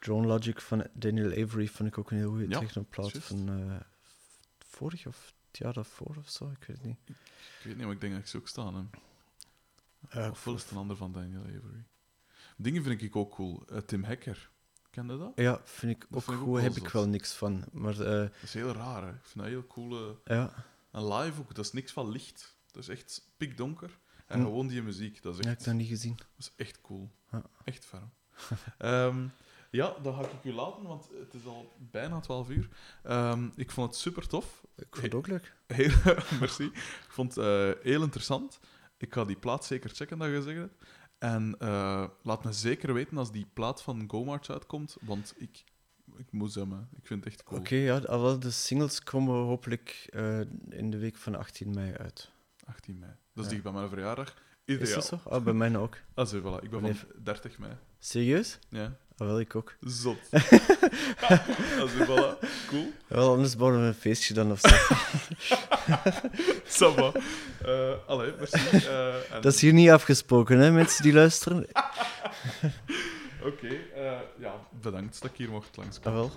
Drone Logic van Daniel Avery vond ik ook een heel goede Ja, technoplaat van eh, vorig of het jaar daarvoor of zo, ik weet het niet. Ik weet niet, maar ik denk dat ik ze ook staan. Hè. Eh, Ofwel is het een ander van Daniel Avery. Dingen vind ik ook cool. Eh, Tim Hacker. Ken je dat? ja, vind ik Dat ook vind ik ook goed. wel Heb ik wel niks van. Maar eh, Dat is heel raar, hè. Ik vind dat heel cool. eh. ja, En live ook, dat is niks van licht. Dat is echt pikdonker. En Hm. gewoon die muziek, dat is dat heb echt, ik nog niet gezien. dat is echt cool. Ja. Echt ferm. Ehm, ja, dan ga ik u laten, want het is al bijna 12 uur. Ehm, ik vond het super tof. Ik vond het ook leuk. Heel, merci. Ik vond het eh, heel interessant. Ik ga die plaat zeker checken, dat je gezegd hebt. En eh, laat me zeker weten als die plaat van Go March uitkomt, want ik, ik moet hem. Ik vind het echt cool. Oké, ja, al wel, de singles komen hopelijk eh, in de week van 18 mei uit. 18 mei. Dat is Ja. dicht bij mijn verjaardag. Is Ideaal. dat zo? Ah, bij mij ook. Ah, zo, voilà. Ik ben Wanneer- van 30 mei. Serieus? Ja. Ah, wel, ik ook. Zot. ah, zo, voilà. Cool. Wel, anders bouwen we een feestje dan of zo. Ça va. Eh, allee, merci. En- Dat is hier niet afgesproken, hè, mensen die luisteren. Oké. eh, ja, bedankt dat ik hier mocht Ah, langskomen. wel.